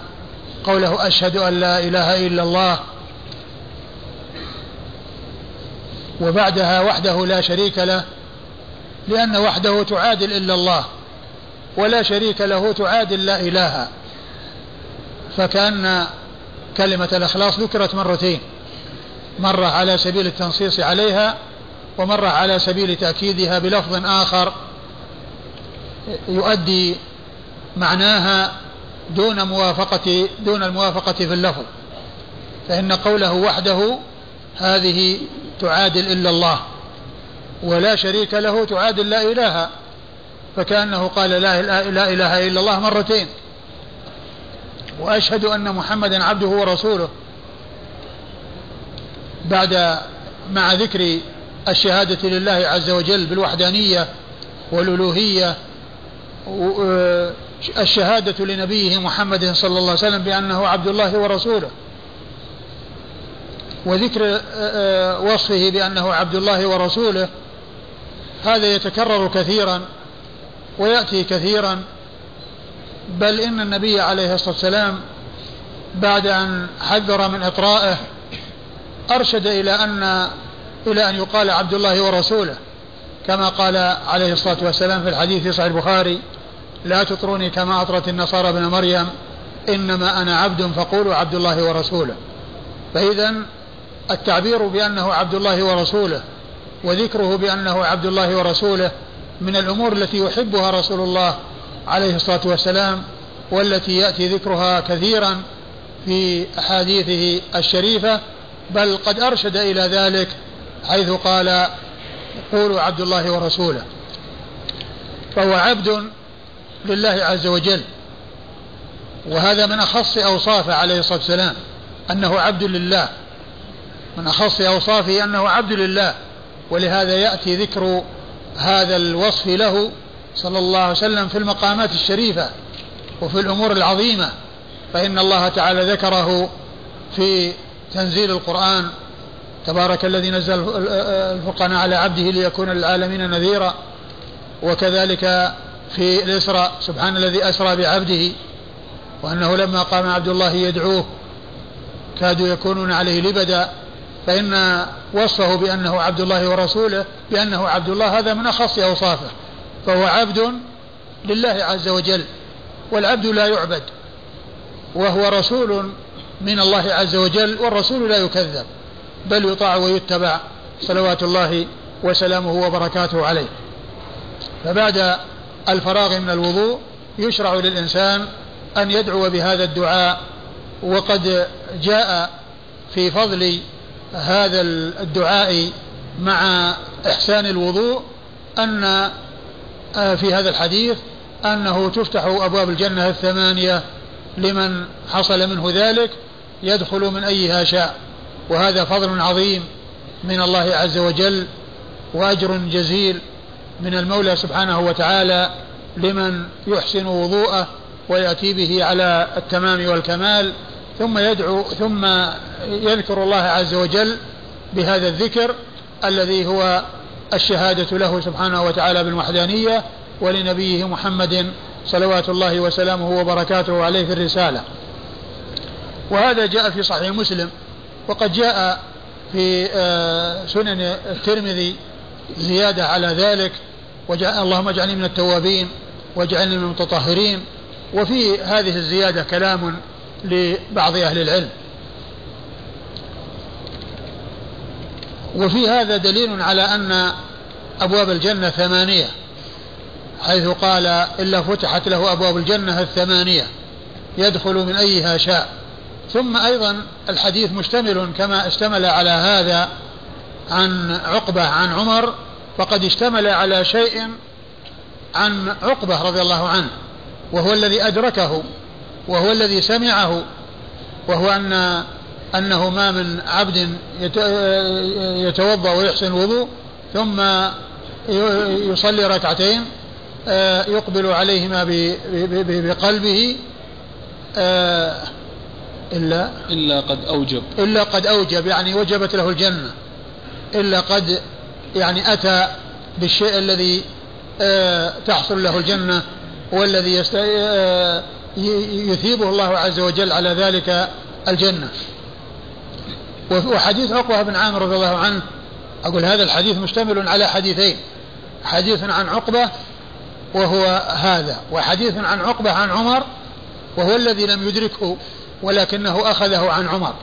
قوله أشهد أن لا إله إلا الله وبعدها وحده لا شريك له لأن وحده تعادل إلا الله ولا شريك له تعادل لا إله. فكأن كلمة الإخلاص ذكرت مرتين مرة على سبيل التنصيص عليها ومرة على سبيل تأكيدها بلفظ آخر يؤدي معناها دون موافقة دون الموافقة في اللفظ. فإن قوله وحده هذه تعادل إلا الله ولا شريك له تعادل لا إله فكأنه قال لا, إله إلا الله مرتين. وأشهد أن محمدا عبده ورسوله. بعد مع ذكر الشهادة لله عز وجل بالوحدانية والألوهية الشهادة لنبيه محمد صلى الله عليه وسلم بأنه عبد الله ورسوله. وذكر وصفه بأنه عبد الله ورسوله هذا يتكرر كثيرا ويأتي كثيرا بل إن النبي عليه الصلاة والسلام بعد أن حذر من إطرائه أرشد إلى أن إلى أن يقال عبد الله ورسوله كما قال عليه الصلاة والسلام في الحديث في صحيح البخاري لا تطروني كما أطرت النصارى ابن مريم إنما أنا عبد فقولوا عبد الله ورسوله. فإذا التعبير بأنه عبد الله ورسوله وذكره بأنه عبد الله ورسوله من الأمور التي يحبها رسول الله عليه الصلاة والسلام والتي يأتي ذكرها كثيرا في أحاديثه الشريفة بل قد أرشد إلى ذلك حيث قال قولوا عبد الله ورسوله فهو عبد لله عز وجل وهذا من أخص أوصافه عليه الصلاة والسلام أنه عبد لله. من أخص أوصافه أنه عبد لله ولهذا يأتي ذكر هذا الوصف له صلى الله عليه وسلم في المقامات الشريفة وفي الأمور العظيمة فإن الله تعالى ذكره في تنزيل القرآن تبارك الذي نزل الفرقان على عبده ليكون للعالمين نذيرا وكذلك في الإسراء سبحان الذي أسرى بعبده وأنه لما قام عبد الله يدعوه كادوا يكونون عليه لبدا فإن وصفه بأنه عبد الله ورسوله بأنه عبد الله هذا من أخص أوصافه فهو عبد لله عز وجل والعبد لا يعبد وهو رسول من الله عز وجل والرسول لا يكذب بل يطاع ويتبع صلوات الله وسلامه وبركاته عليه. فبعد الفراغ من الوضوء يشرع للإنسان أن يدعو بهذا الدعاء وقد جاء في فضل هذا الدعاء مع إحسان الوضوء أن آه، في هذا الحديث أنه تفتح أبواب الجنة الثمانية لمن حصل منه ذلك يدخل من أيها شاء. وهذا فضل عظيم من الله عز وجل وأجر جزيل من المولى سبحانه وتعالى لمن يحسن وضوءه ويأتي به على التمام والكمال. ثم يدعو ثم يذكر الله عز وجل بهذا الذكر الذي هو الشهادة له سبحانه وتعالى بالوحدانية ولنبيه محمد صلوات الله وسلامه وبركاته عليه في الرسالة. وهذا جاء في صحيح مسلم وقد جاء في آه، سنن الترمذي زيادة على ذلك وجاء اللهم اجعلني من التوابين واجعلني من المتطهرين وفي هذه الزيادة كلام لبعض أهل العلم. وفي هذا دليل على أن أبواب الجنة ثمانية حيث قال إلا فتحت له أبواب الجنة الثمانية يدخل من أيها شاء. ثم أيضا الحديث مشتمل كما اشتمل على هذا عن عقبة عن عمر فقد اشتمل على شيء عن عقبة رضي الله عنه وهو الذي أدركه. وهو الذي سمعه وهو أن أنه ما من عبد يتوضأ ويحسن الوضوء ثم يصلي ركعتين آه، يقبل عليهما بقلبه آه، إلا إلا قد أوجب. إلا قد أوجب يعني وجبت له الجنة إلا قد يعني أتى بالشيء الذي آه، تحصل له الجنة والذي يثيبه الله عز وجل على ذلك الجنة. وحديث عقبة بن عامر رضي الله عنه أقول هذا الحديث مشتمل على حديثين حديث عن عقبة وهو هذا وحديث عن عقبة عن عمر وهو الذي لم يدركه ولكنه أخذه عن عمر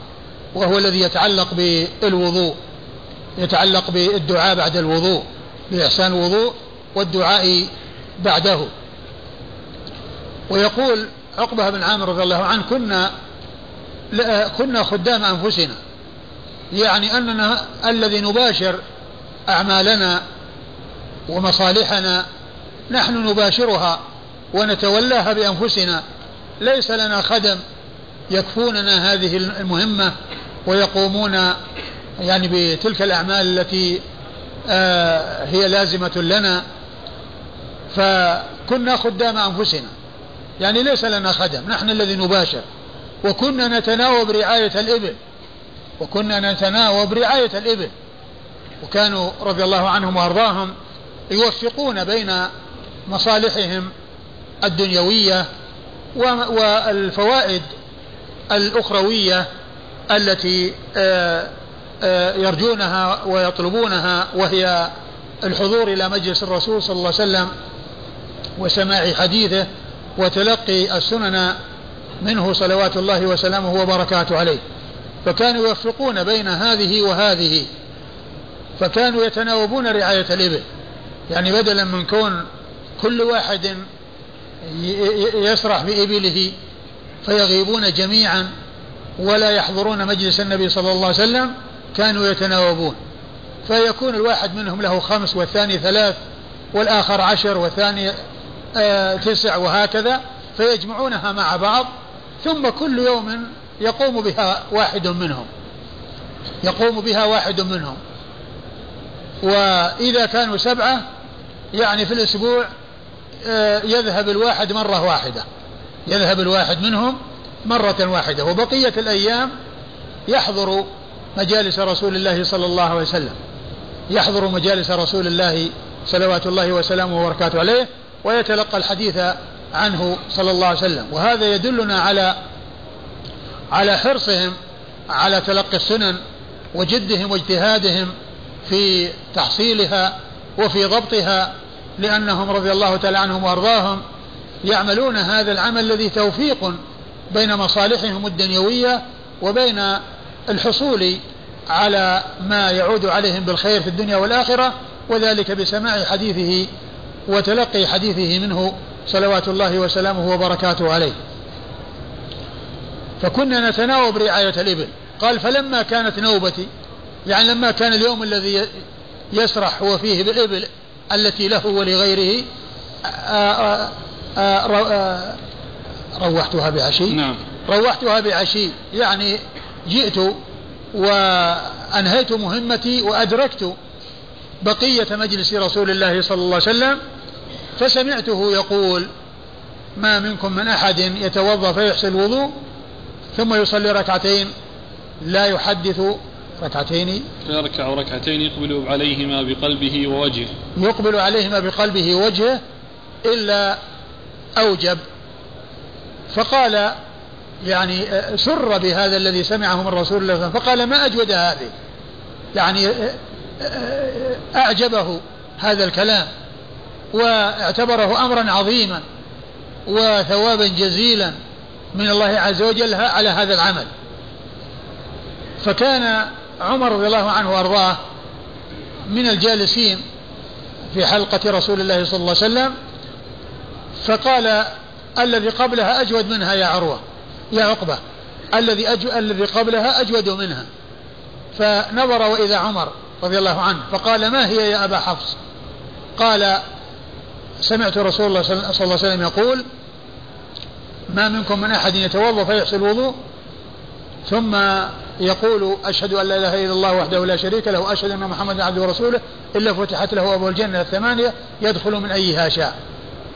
وهو الذي يتعلق بالوضوء يتعلق بالدعاء بعد الوضوء بإحسان الوضوء والدعاء بعده. ويقول عقبة بن عامر رضي الله عنه كنا كنا خدام أنفسنا. يعني أننا الذي نباشر أعمالنا ومصالحنا نحن نباشرها ونتولاها بأنفسنا. ليس لنا خدم يكفوننا هذه المهمة ويقومون يعني بتلك الأعمال التي آه هي لازمة لنا. فكنا خدام أنفسنا. يعني ليس لنا خدم نحن الذي نباشر. وكنا نتناوب رعاية الإبل. وكنا نتناوب رعاية الإبل. وكانوا رضي الله عنهم وأرضاهم يوفقون بين مصالحهم الدنيوية والفوائد الأخروية التي آه، آه، يرجونها ويطلبونها وهي الحضور إلى مجلس الرسول صلى الله عليه وسلم وسماع حديثه وتلقي السنن منه صلوات الله وسلامه وبركاته عليه. فكانوا يوفقون بين هذه وهذه. فكانوا يتناوبون رعاية الإبل. يعني بدلا من كون كل واحد يسرح بإبله فيغيبون جميعا ولا يحضرون مجلس النبي صلى الله عليه وسلم كانوا يتناوبون. فيكون الواحد منهم له خمس والثاني ثلاث والآخر عشر والثاني تسع وهكذا فيجمعونها مع بعض ثم كل يوم يقوم بها واحد منهم. يقوم بها واحد منهم. وإذا كانوا سبعة يعني في الأسبوع آه، يذهب الواحد مرة واحدة. يذهب الواحد منهم مرة واحدة. وبقية الأيام يحضر مجالس رسول الله صلى الله عليه وسلم. يحضر مجالس رسول الله صلوات الله وسلامه وبركاته عليه. ويتلقى الحديث عنه صلى الله عليه وسلم. وهذا يدلنا على على حرصهم على تلقي السنن وجدهم واجتهادهم في تحصيلها وفي ضبطها لأنهم رضي الله تعالى عنهم وأرضاهم يعملون هذا العمل الذي توفيق بين مصالحهم الدنيوية وبين الحصول على ما يعود عليهم بالخير في الدنيا والآخرة وذلك بسماع حديثه وتلقي حديثه منه صلوات الله وسلامه وبركاته عليه. فكنا نتناوب رعاية الإبل. قال فلما كانت نوبتي يعني لما كان اليوم الذي يسرح هو فيه بالإبل التي له ولغيره آآ آآ روحتها بعشي. نعم. روحتها بعشي. يعني جئت وأنهيت مهمتي وأدركت بقية مجلس رسول الله صلى الله عليه وسلم فسمعته يقول ما منكم من أحد يتوضأ فيحسن الوضوء ثم يصلي ركعتين لا يحدث ركعتين. يركع ركعتين يقبل عليهما بقلبه ووجهه. يقبل عليهما بقلبه ووجهه إلا أوجب. فقال يعني سر بهذا الذي سمعه من رسول الله صلى الله عليه وسلم. فقال ما أجود هذه؟ يعني أعجبه هذا الكلام. واعتبره أمرا عظيما وثوابا جزيلا من الله عز وجل على هذا العمل. فكان عمر رضي الله عنه وأرضاه من الجالسين في حلقة رسول الله صلى الله عليه وسلم فقال الذي قبلها أجود منها يا عروة يا عقبة الذي أجو الذي قبلها أجود منها. فنظر وإذا عمر رضي الله عنه فقال ما هي يا أبا حفص؟ قال سمعت رسول الله صلى الله عليه وسلم يقول ما منكم من أحد يتوضأ فيحصل الوضوء؟ ثم يقول أشهد أن لا إله إلا الله وحده لا شريك له وأشهد أن محمدا عبده ورسوله إلا فتحت له أبواب الجنة الثمانية يدخل من أيها شاء.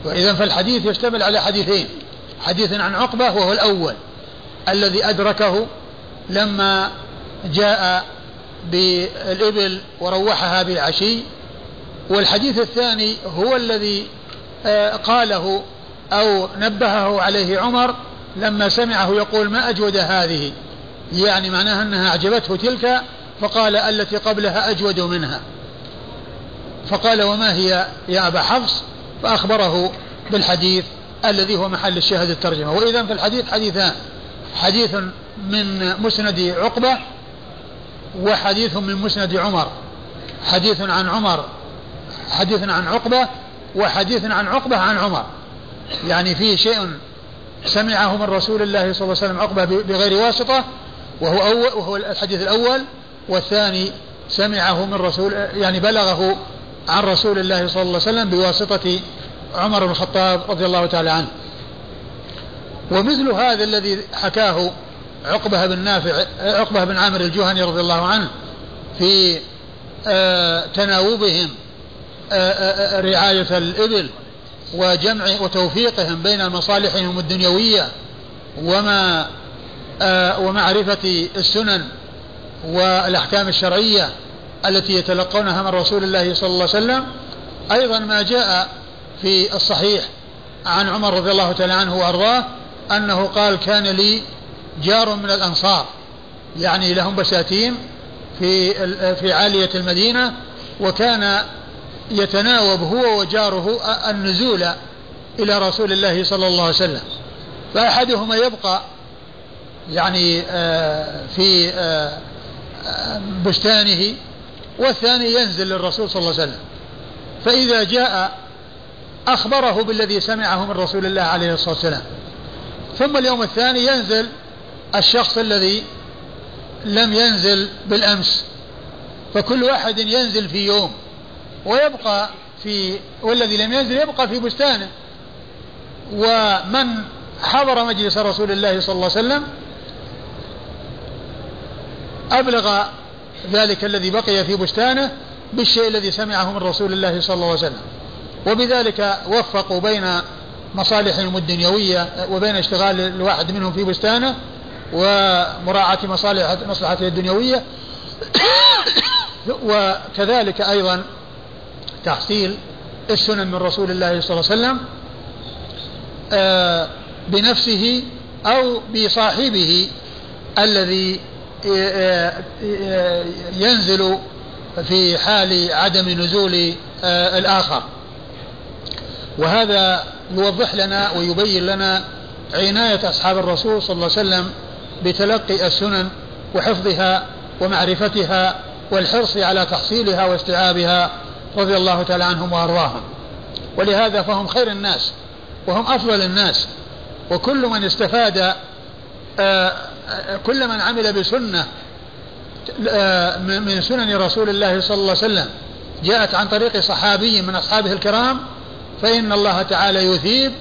وإذا فالحديث يشتمل على حديثين حديث عن عقبة وهو الأول الذي أدركه لما جاء بالإبل وروحها بالعشي والحديث الثاني هو الذي قاله أو نبهه عليه عمر لما سمعه يقول ما أجود هذه؟ يعني معناها أنها أعجبته تلك فقال التي قبلها أجود منها. فقال وما هي يا أبا حفص؟ فأخبره بالحديث الذي هو محل الشاهد الترجمة. وإذا في الحديث حديثان حديث من مسند عقبة وحديث من مسند عمر. حديث عن عمر حديث عن عقبة وحديث عن عقبة عن عمر. يعني فيه شيء سمعه من رسول الله صلى الله عليه وسلم عقبة بغير واسطة وهو أول وهو الحديث الأول والثاني سمعه من رسول يعني بلغه عن رسول الله صلى الله عليه وسلم بواسطة عمر بن الخطاب رضي الله تعالى عنه. ومثل هذا الذي حكاه عقبة بن نافع عقبة بن عامر الجهني رضي الله عنه في آه، تناوبهم رعاية الإبل وجمع وتوفيقهم بين مصالحهم الدنيوية وما ومعرفة السنن والأحكام الشرعية التي يتلقونها من رسول الله صلى الله عليه وسلم. أيضا ما جاء في الصحيح عن عمر رضي الله تعالى عنه وأرضاه أنه قال كان لي جار من الأنصار. يعني لهم بساتين في في عالية المدينة وكان يتناوب هو وجاره النزول إلى رسول الله صلى الله عليه وسلم. فأحدهما يبقى يعني آه، في آه، بستانه والثاني ينزل للرسول صلى الله عليه وسلم. فإذا جاء أخبره بالذي سمعه من رسول الله عليه الصلاة والسلام. ثم اليوم الثاني ينزل الشخص الذي لم ينزل بالأمس. فكل واحد ينزل في يوم. ويبقى في والذي لم ينزل يبقى في بستانه. ومن حضر مجلس رسول الله صلى الله عليه وسلم أبلغ ذلك الذي بقي في بستانه بالشيء الذي سمعه من رسول الله صلى الله عليه وسلم. وبذلك وفقوا بين مصالحهم الدنيوية وبين اشتغال الواحد منهم في بستانه ومراعاة مصالح مصلحته الدنيوية. وكذلك أيضا تحصيل السنن من رسول الله صلى الله عليه وسلم آه، بنفسه أو بصاحبه الذي آه، آه، ينزل في حال عدم نزول الآخر. وهذا يوضح لنا ويبين لنا عناية أصحاب الرسول صلى الله عليه وسلم بتلقي السنن وحفظها ومعرفتها والحرص على تحصيلها واستيعابها. رضي الله تعالى عنهم وأرضاهم. ولهذا فهم خير الناس وهم أفضل الناس. وكل من استفاد آه، آه، كل من عمل بسنة آه، من سنن رسول الله صلى الله عليه وسلم. جاءت عن طريق صحابي من أصحابه الكرام فإن الله تعالى يثيب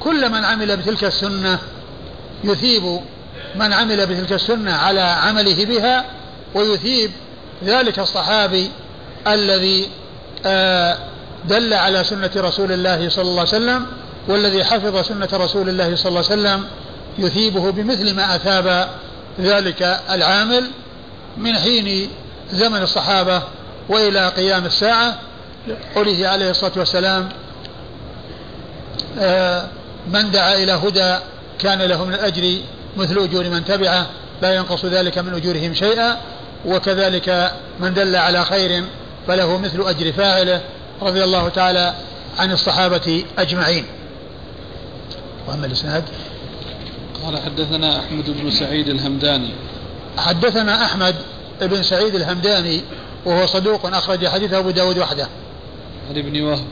كل من عمل بتلك السنة. يثيب من عمل بتلك السنة على عمله بها ويثيب ذلك الصحابي الذي دل على سنة رسول الله صلى الله عليه وسلم والذي حفظ سنة رسول الله صلى الله عليه وسلم يثيبه بمثل ما أثاب ذلك العامل من حين زمن الصحابة وإلى قيام الساعة. قوله عليه الصلاة والسلام آه، من دعا إلى هدى كان له من الأجر مثل أجور من تبعه لا ينقص ذلك من أجورهم شيئا وكذلك من دل على خير فله مثل أجر فاعله رضي الله تعالى عن الصحابة أجمعين. وأما الإسناد؟ قال حدثنا أحمد بن سعيد الهمداني. حدثنا أحمد بن سعيد الهمداني وهو صدوق أخرج حديثه أبو داود وحده. عن ابن وهب.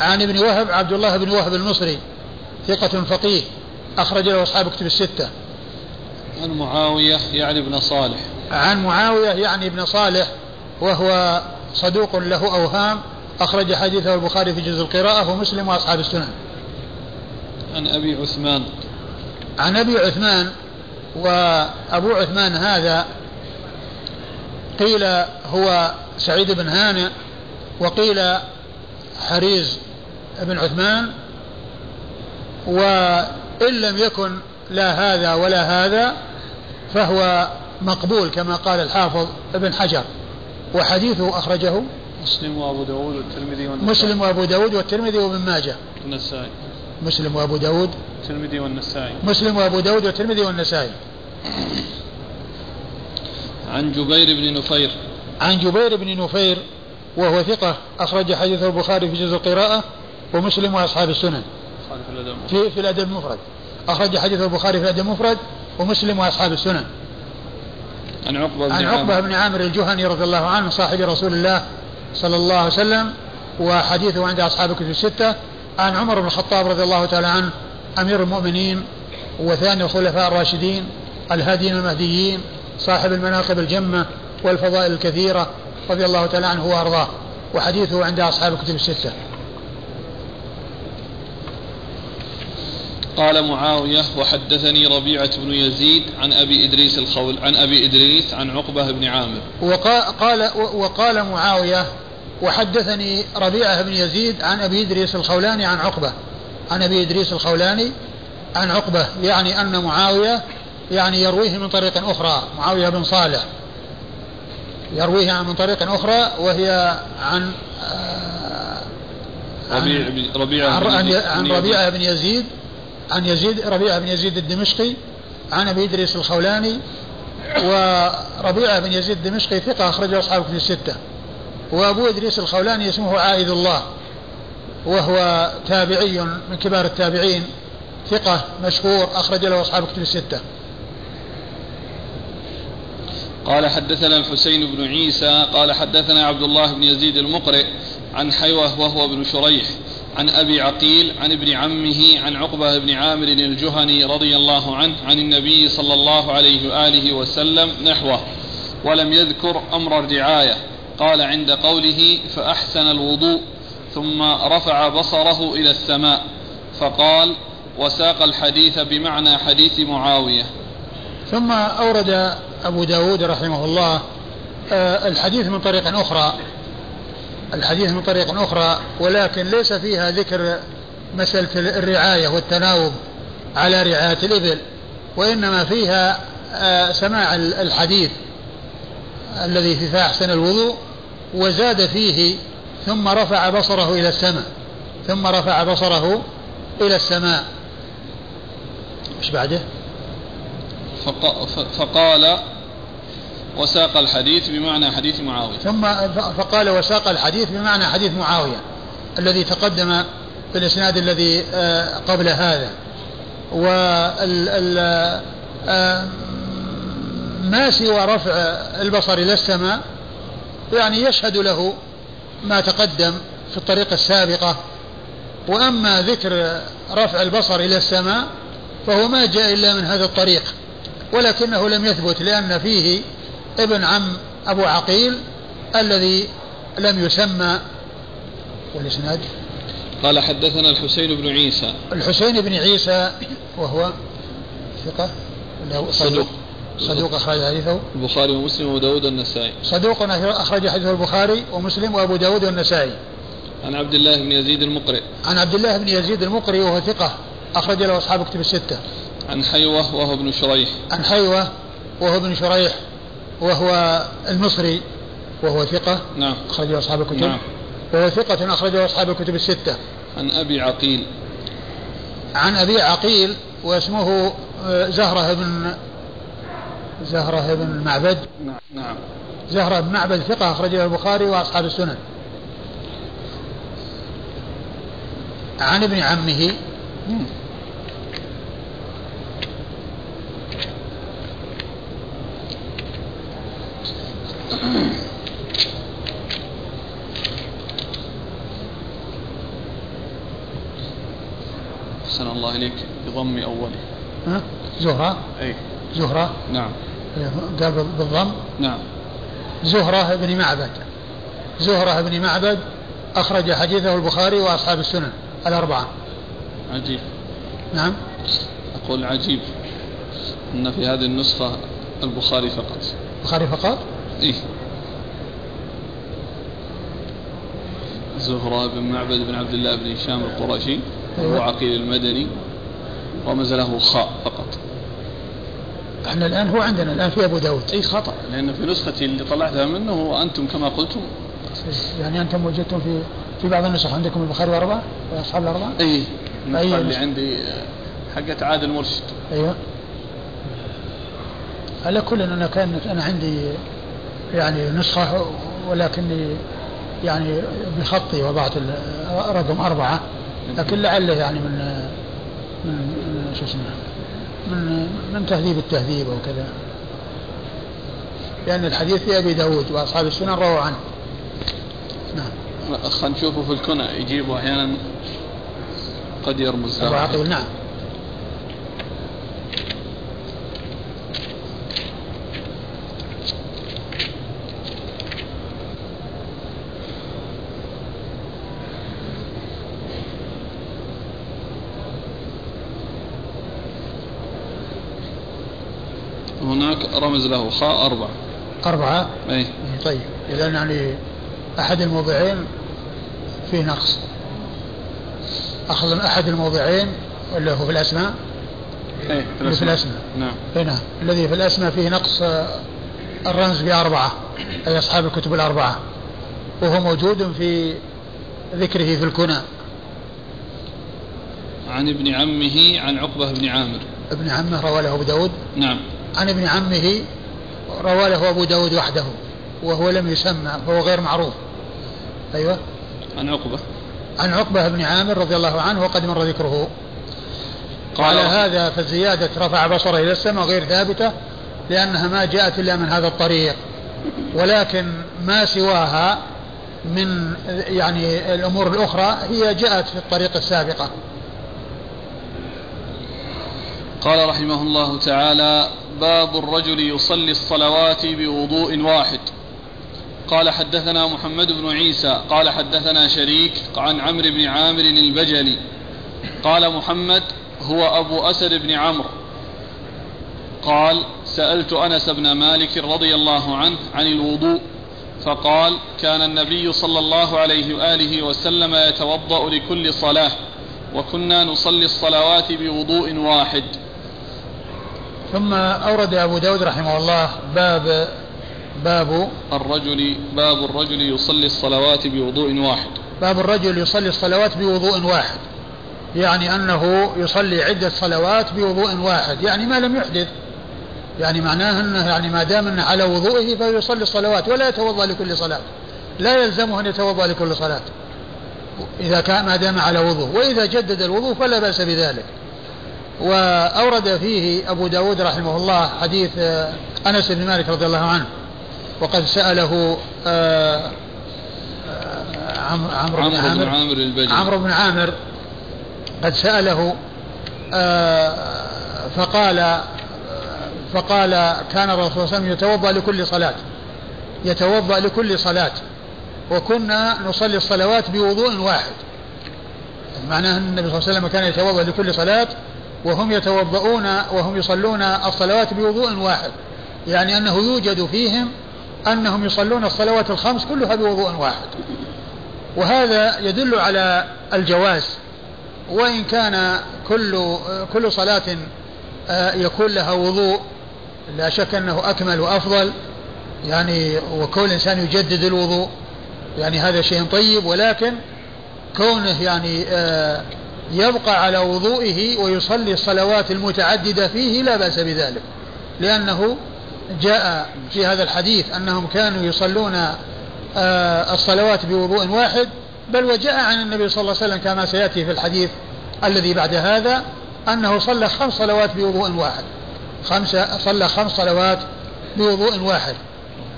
عن ابن وهب عبد الله بن وهب المصري ثقة فقيه أخرج له أصحاب كتب الستة. عن معاوية يعني ابن صالح. عن معاوية يعني ابن صالح وهو صدوق له أوهام. أخرج حديثه البخاري في جزء القراءة ومسلم وأصحاب السنن. عن أبي عثمان. عن أبي عثمان وأبو عثمان هذا قيل هو سعيد بن هانئ وقيل حريز بن عثمان. وإن لم يكن لا هذا ولا هذا فهو مقبول كما قال الحافظ ابن حجر. وحديثه أخرجه مسلم وأبو داود والترمذي والنسائي. مسلم وأبو داود والترمذي وابن ماجه. النسائي مسلم وأبو داود. الترمذي والنسائي. مسلم وأبو داود والترمذي والنسائي. عن جبير بن نفير. عن جبير بن نفير وهو ثقة أخرج حديثه البخاري في جزء القراءة ومسلم وأصحاب السنن. في في الأدب المفرد. أخرج حديث البخاري في الأدب المفرد ومسلم وأصحاب السنن. عن عقبة بن عن عقبة بن عامر الجهني رضي الله عنه صاحب رسول الله صلى الله عليه وسلم وحديثه عند أصحاب الكتب الستة عن عمر بن الخطاب رضي الله تعالى عنه أمير المؤمنين وثاني الخلفاء الراشدين الهاديين المهديين صاحب المناقب الجمة والفضائل الكثيرة رضي الله تعالى عنه وأرضاه وحديثه عند أصحاب الكتب الستة. قال معاوية وحدثني ربيعة بن يزيد عن أبي إدريس الخول عن أبي إدريس عن عقبة بن عامر. وقال, وقال معاوية وحدثني ربيعة بن يزيد عن أبي إدريس الخولاني عن عقبة. عن أبي إدريس الخولاني عن عقبة يعني أن معاوية يعني يرويه من طريق أخرى معاوية بن صالح. يرويه من طريق أخرى وهي عن ربيع ربيعة عن, عن ربيعة بن يزيد عن يزيد ربيعة بن يزيد الدمشقي عن أبي إدريس الخولاني وربيعة بن يزيد الدمشقي ثقة أخرجه أصحاب كتب الستة. وأبو إدريس الخولاني اسمه عائد الله وهو تابعي من كبار التابعين ثقة مشهور أخرج له أصحاب كتب الستة. قال حدثنا الحسين بن عيسى قال حدثنا عبد الله بن يزيد المقرئ عن حيوة وهو ابن شريح عن أبي عقيل عن ابن عمه عن عقبة بن عامر الجهني رضي الله عنه عن النبي صلى الله عليه وآله وسلم نحوه ولم يذكر أمر الرعاية قال عند قوله فأحسن الوضوء ثم رفع بصره إلى السماء فقال وساق الحديث بمعنى حديث معاوية ثم أورد أبو داود رحمه الله آه، الحديث من طريق أخرى. الحديث من طريق أخرى ولكن ليس فيها ذكر مسألة الرعاية والتناوب على رعاية الإبل وإنما فيها آه، سماع الحديث الذي في أحسن الوضوء وزاد فيه ثم رفع بصره إلى السماء ثم رفع بصره إلى السماء إيش بعده؟ فقال وساق الحديث بمعنى حديث معاوية. ثم فقال وساق الحديث بمعنى حديث معاوية الذي تقدم في الإسناد الذي آه، قبل هذا. وال آه، ما سوى رفع البصر إلى السماء يعني يشهد له ما تقدم في الطريقة السابقة. وأما ذكر رفع البصر إلى السماء فهو ما جاء إلا من هذا الطريق ولكنه لم يثبت لأن فيه ابن عم أبو عقيل الذي لم يسمى والإسناد؟ قال حدثنا الحسين بن عيسى. الحسين بن عيسى وهو ثقة صدوق. صدوق أخرج حديثه. البخاري ومسلم وأبو داود والنسائي. صدوق أخرج حديثه البخاري ومسلم وأبو داود والنسائي. عن عبد الله بن يزيد المقرئ. عن عبد الله بن يزيد المقرئ وهو ثقة أخرج له أصحاب كتب الستة. عن حيوة وهو ابن شريح. عن حيوة وهو ابن شريح. وهو المصري وهو ثقة نعم. أخرجه أصحاب الكتب. نعم. وهو ثقة أخرجه أصحاب الكتب الستة. عن أبي عقيل. عن أبي عقيل واسمه آه، زهرة بن زهرة بن معبد. نعم. نعم. زهرة بن معبد ثقة أخرجه البخاري وأصحاب السنن. عن ابن عمه. أحسن الله إليك. بضم أوله. ها؟ زهرة؟ أي. زهرة؟ نعم. قال بالضم؟ نعم. زهرة بن معبد. زهرة بن معبد أخرج حديثه البخاري وأصحاب السنن الأربعة. عجيب. نعم. أقول عجيب. أن في هذه النسخة البخاري فقط. البخاري فقط؟ إيه. زهرة بن معبد بن عبد الله بن هشام القرشي أيوة. وعقيل المدني رمز له خاء فقط. إحنا الآن هو عندنا الآن في أبو داود. اي خطأ لأن في نسختي اللي طلعتها منه وأنتم كما قلتم. يعني أنتم وجدتم في في بعض النسخ عندكم البخاري وأربعة؟ واصحاب الأربعة؟ اي النسخة اللي عندي حقت عادل مرشد أيوه. على كل أنا كانت أنا عندي يعني نسخة ولكني يعني بخطي وضعت رقم أربعة. لكن لعله يعني من من شو اسمه من من تهذيب التهذيب أو كذا. لأن الحديث في أبي داود وأصحاب السنن رووا عنه. نعم. خلينا نشوفه في الكنى يجيبه أحيانا قد يرمز. أبو عقيل نعم هناك رمز له خاء أربعة. أربعة؟ أي. طيب. إذا يعني أحد الموضعين فيه نقص. أخذ أحد الموضعين اللي هو في الأسماء؟ أي في الأسماء, في الأسماء. نعم. هنا الذي في الأسماء فيه نقص آه، الرمز بأربعة أي أصحاب الكتب الأربعة. وهو موجود في ذكره في الكنى. عن ابن عمه عن عقبة بن عامر. ابن عمه روى له أبو داود؟ نعم. عن ابن عمه روى له أبو داود وحده وهو لم يسمى فهو غير معروف. أيوة. عن عقبة. عن عقبة بن عامر رضي الله عنه وقد مر ذكره. قال هذا فالزيادة رفع بصره إلى السماء غير ثابتة لأنها ما جاءت إلا من هذا الطريق. ولكن ما سواها من يعني الأمور الأخرى هي جاءت في الطريق السابقة. قال رحمه الله تعالى باب الرجل يصلي الصلوات بوضوء واحد. قال حدثنا محمد بن عيسى قال حدثنا شريك عن عمرو بن عامر البجلي. قال محمد هو أبو أسد بن عمرو. قال سألت أنس بن مالك رضي الله عنه عن الوضوء فقال كان النبي صلى الله عليه وآله وسلم يتوضأ لكل صلاة وكنا نصلي الصلوات بوضوء واحد. ثم أورد أبو داود رحمه الله باب باب الرجل باب الرجل يصلي الصلوات بوضوء واحد. باب الرجل يصلي الصلوات بوضوء واحد. يعني أنه يصلي عدة صلوات بوضوء واحد. يعني ما لم يحدث. يعني معناه أنه يعني ما دام أنه على وضوئه فيصلي الصلوات ولا يتوضأ لكل صلاة. لا يلزمه أن يتوضأ لكل صلاة. إذا كان ما دام على وضوء وإذا جدد الوضوء فلا بأس بذلك. وأورد فيه أبو داود رحمه الله حديث آه، أنس بن مالك رضي الله عنه وقد سأله آه، آه، عمرو بن عامر عمرو بن عامر قد سأله فقال فقال كان الرسول صلى الله عليه وسلم يتوضأ لكل صلاة يتوضأ لكل صلاة وكنا نصلي الصلوات بوضوء واحد. معناه أن النبي صلى الله عليه وسلم كان يتوضأ لكل صلاة وهم يتوضؤون وهم يصلون الصلوات بوضوء واحد. يعني أنه يوجد فيهم أنهم يصلون الصلوات الخمس كلها بوضوء واحد. وهذا يدل على الجواز. وإن كان كل كل صلاة آه، يكون لها وضوء لا شك أنه أكمل وأفضل. يعني وكل إنسان يجدد الوضوء. يعني هذا شيء طيب ولكن كونه يعني آه يبقى على وضوئه ويصلي الصلوات المتعددة فيه لا بأس بذلك لأنه جاء في هذا الحديث أنهم كانوا يصلون آه، الصلوات بوضوء واحد بل وجاء عن النبي صلى الله عليه وسلم كما سيأتي في الحديث الذي بعد هذا أنه صلى خمس صلوات بوضوء واحد خمسة صلى خمس صلوات بوضوء واحد.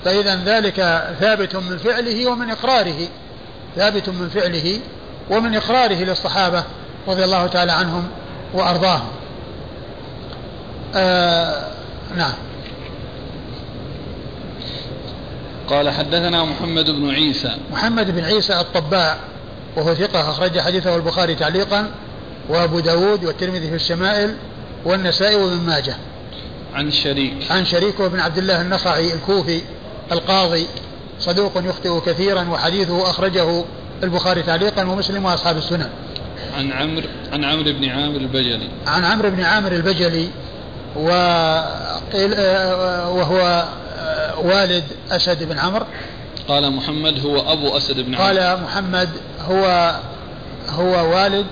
فإذا ذلك ثابت من فعله ومن إقراره ثابت من فعله ومن إقراره للصحابة. رضي الله تعالى عنهم وأرضاهم. آه نعم. قال حدثنا محمد بن عيسى. محمد بن عيسى الطباع وهو ثقة أخرج حديثه البخاري تعليقا وأبو داود والترمذي في الشمائل والنسائي وابن ماجه. عن شريك. عن شريك وابن عبد الله النخعي الكوفي القاضي صدوق يخطئ كثيرا وحديثه أخرجه البخاري تعليقا ومسلم وأصحاب السنن. عن عمرو عن عمرو بن عامر البجلي. عن عمرو بن عامر البجلي وقيل وهو والد أسد بن عمرو. قال محمد هو أبو أسد بن عمرو. قال محمد هو هو والد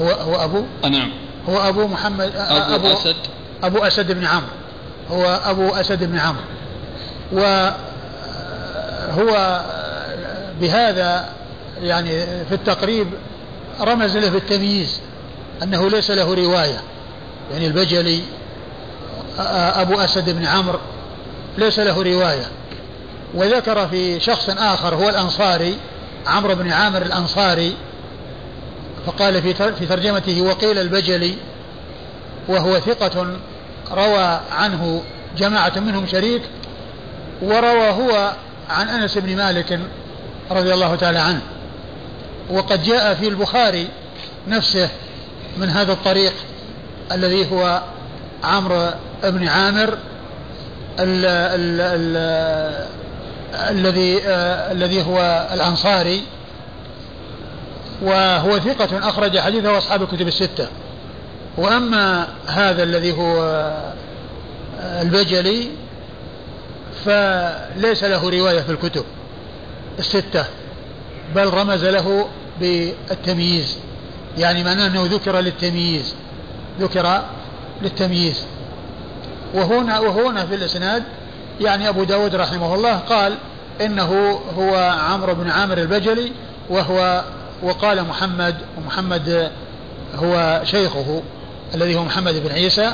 هو هو أبو؟ نعم. هو أبو محمد أبو, أبو أسد. أبو أسد بن عمرو. هو أبو أسد بن عمرو. وهو بهذا يعني في التقريب رمز له بالتمييز أنه ليس له رواية. يعني البجلي أبو أسد بن عمرو ليس له رواية. وذكر في شخص آخر هو الأنصاري عمرو بن عامر الأنصاري فقال في في ترجمته وقيل البجلي وهو ثقة روى عنه جماعة منهم شريك وروى هو عن أنس بن مالك رضي الله تعالى عنه. وقد جاء في البخاري نفسه من هذا الطريق الذي هو عمرو بن عامر الذي آه الذي هو الأنصاري وهو ثقة أخرج حديثه أصحاب الكتب الستة. وأما هذا الذي هو آه، البجلي فليس له رواية في الكتب الستة بل رمز له بالتمييز. يعني معناه أنه ذكر للتمييز. ذكر للتمييز. وهنا وهنا في الإسناد يعني أبو داود رحمه الله قال إنه هو عمرو بن عامر البجلي وهو وقال محمد ومحمد هو شيخه الذي هو محمد بن عيسى.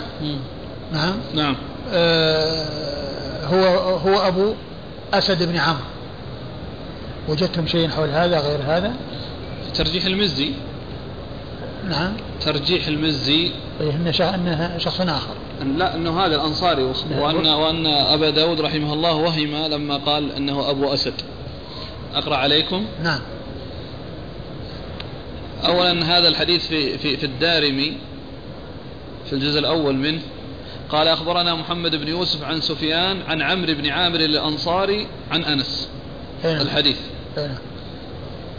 نعم. نعم. آه هو هو أبو أسد بن عمرو. وجدتم شيء حول هذا غير هذا؟ ترجيح المزي؟ نعم. ترجيح المزي. إيه، إنه شخص آخر. لا إنه هذا الأنصاري وان وأن أبا داود رحمه الله وهم لما قال إنه أبو أسد. أقرأ عليكم. نعم. اولا هذا الحديث في في في الدارمي في الجزء الأول منه. قال أخبرنا محمد بن يوسف عن سفيان عن عمرو بن عامر الأنصاري عن أنس. الحديث.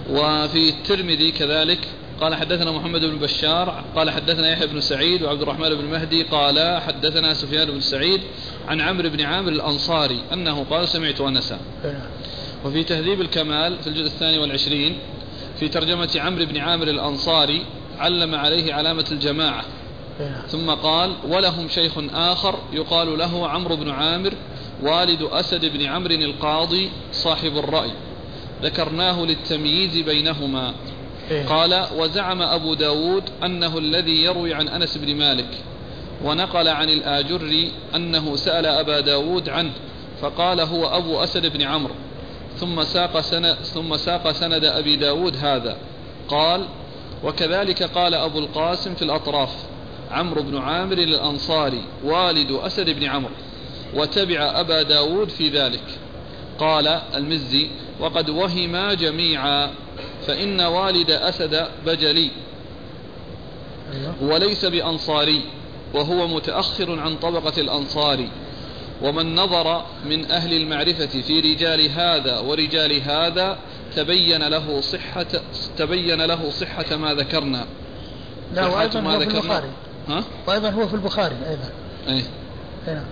وفي الترمذي كذلك قال حدثنا محمد بن بشار قال حدثنا يحيى بن سعيد وعبد الرحمن بن مهدي قال حدثنا سفيان بن سعيد عن عمرو بن عامر الأنصاري أنه قال سمعت أنسا وفي تهذيب الكمال في الجزء الثاني والعشرين في ترجمة عمرو بن عامر الأنصاري علم عليه علامة الجماعة. ثم قال ولهم شيخ آخر يقال له عمرو بن عامر والد أسد بن عمرو القاضي صاحب الرأي. ذكرناه للتمييز بينهما. إيه. قال وزعم أبو داود أنه الذي يروي عن أنس بن مالك ونقل عن الآجري أنه سأل أبا داود عنه فقال هو أبو أسد بن عمرو. ثم ساق سند, ثم ساق سند أبي داود هذا. قال وكذلك قال أبو القاسم في الأطراف عمرو بن عامر الأنصاري والد أسد بن عمرو وتبع أبا داود في ذلك. قال المزي وقد وهما جميعا فإن والد أسد بجلي وليس بأنصاري وهو متأخر عن طبقة الأنصار ومن نظر من أهل المعرفة في رجال هذا ورجال هذا تبين له صحة تبين له صحة ما ذكرنا لا وأيضا هو في البخاري ها؟ وأيضا هو في البخاري أيضا أي. هنا.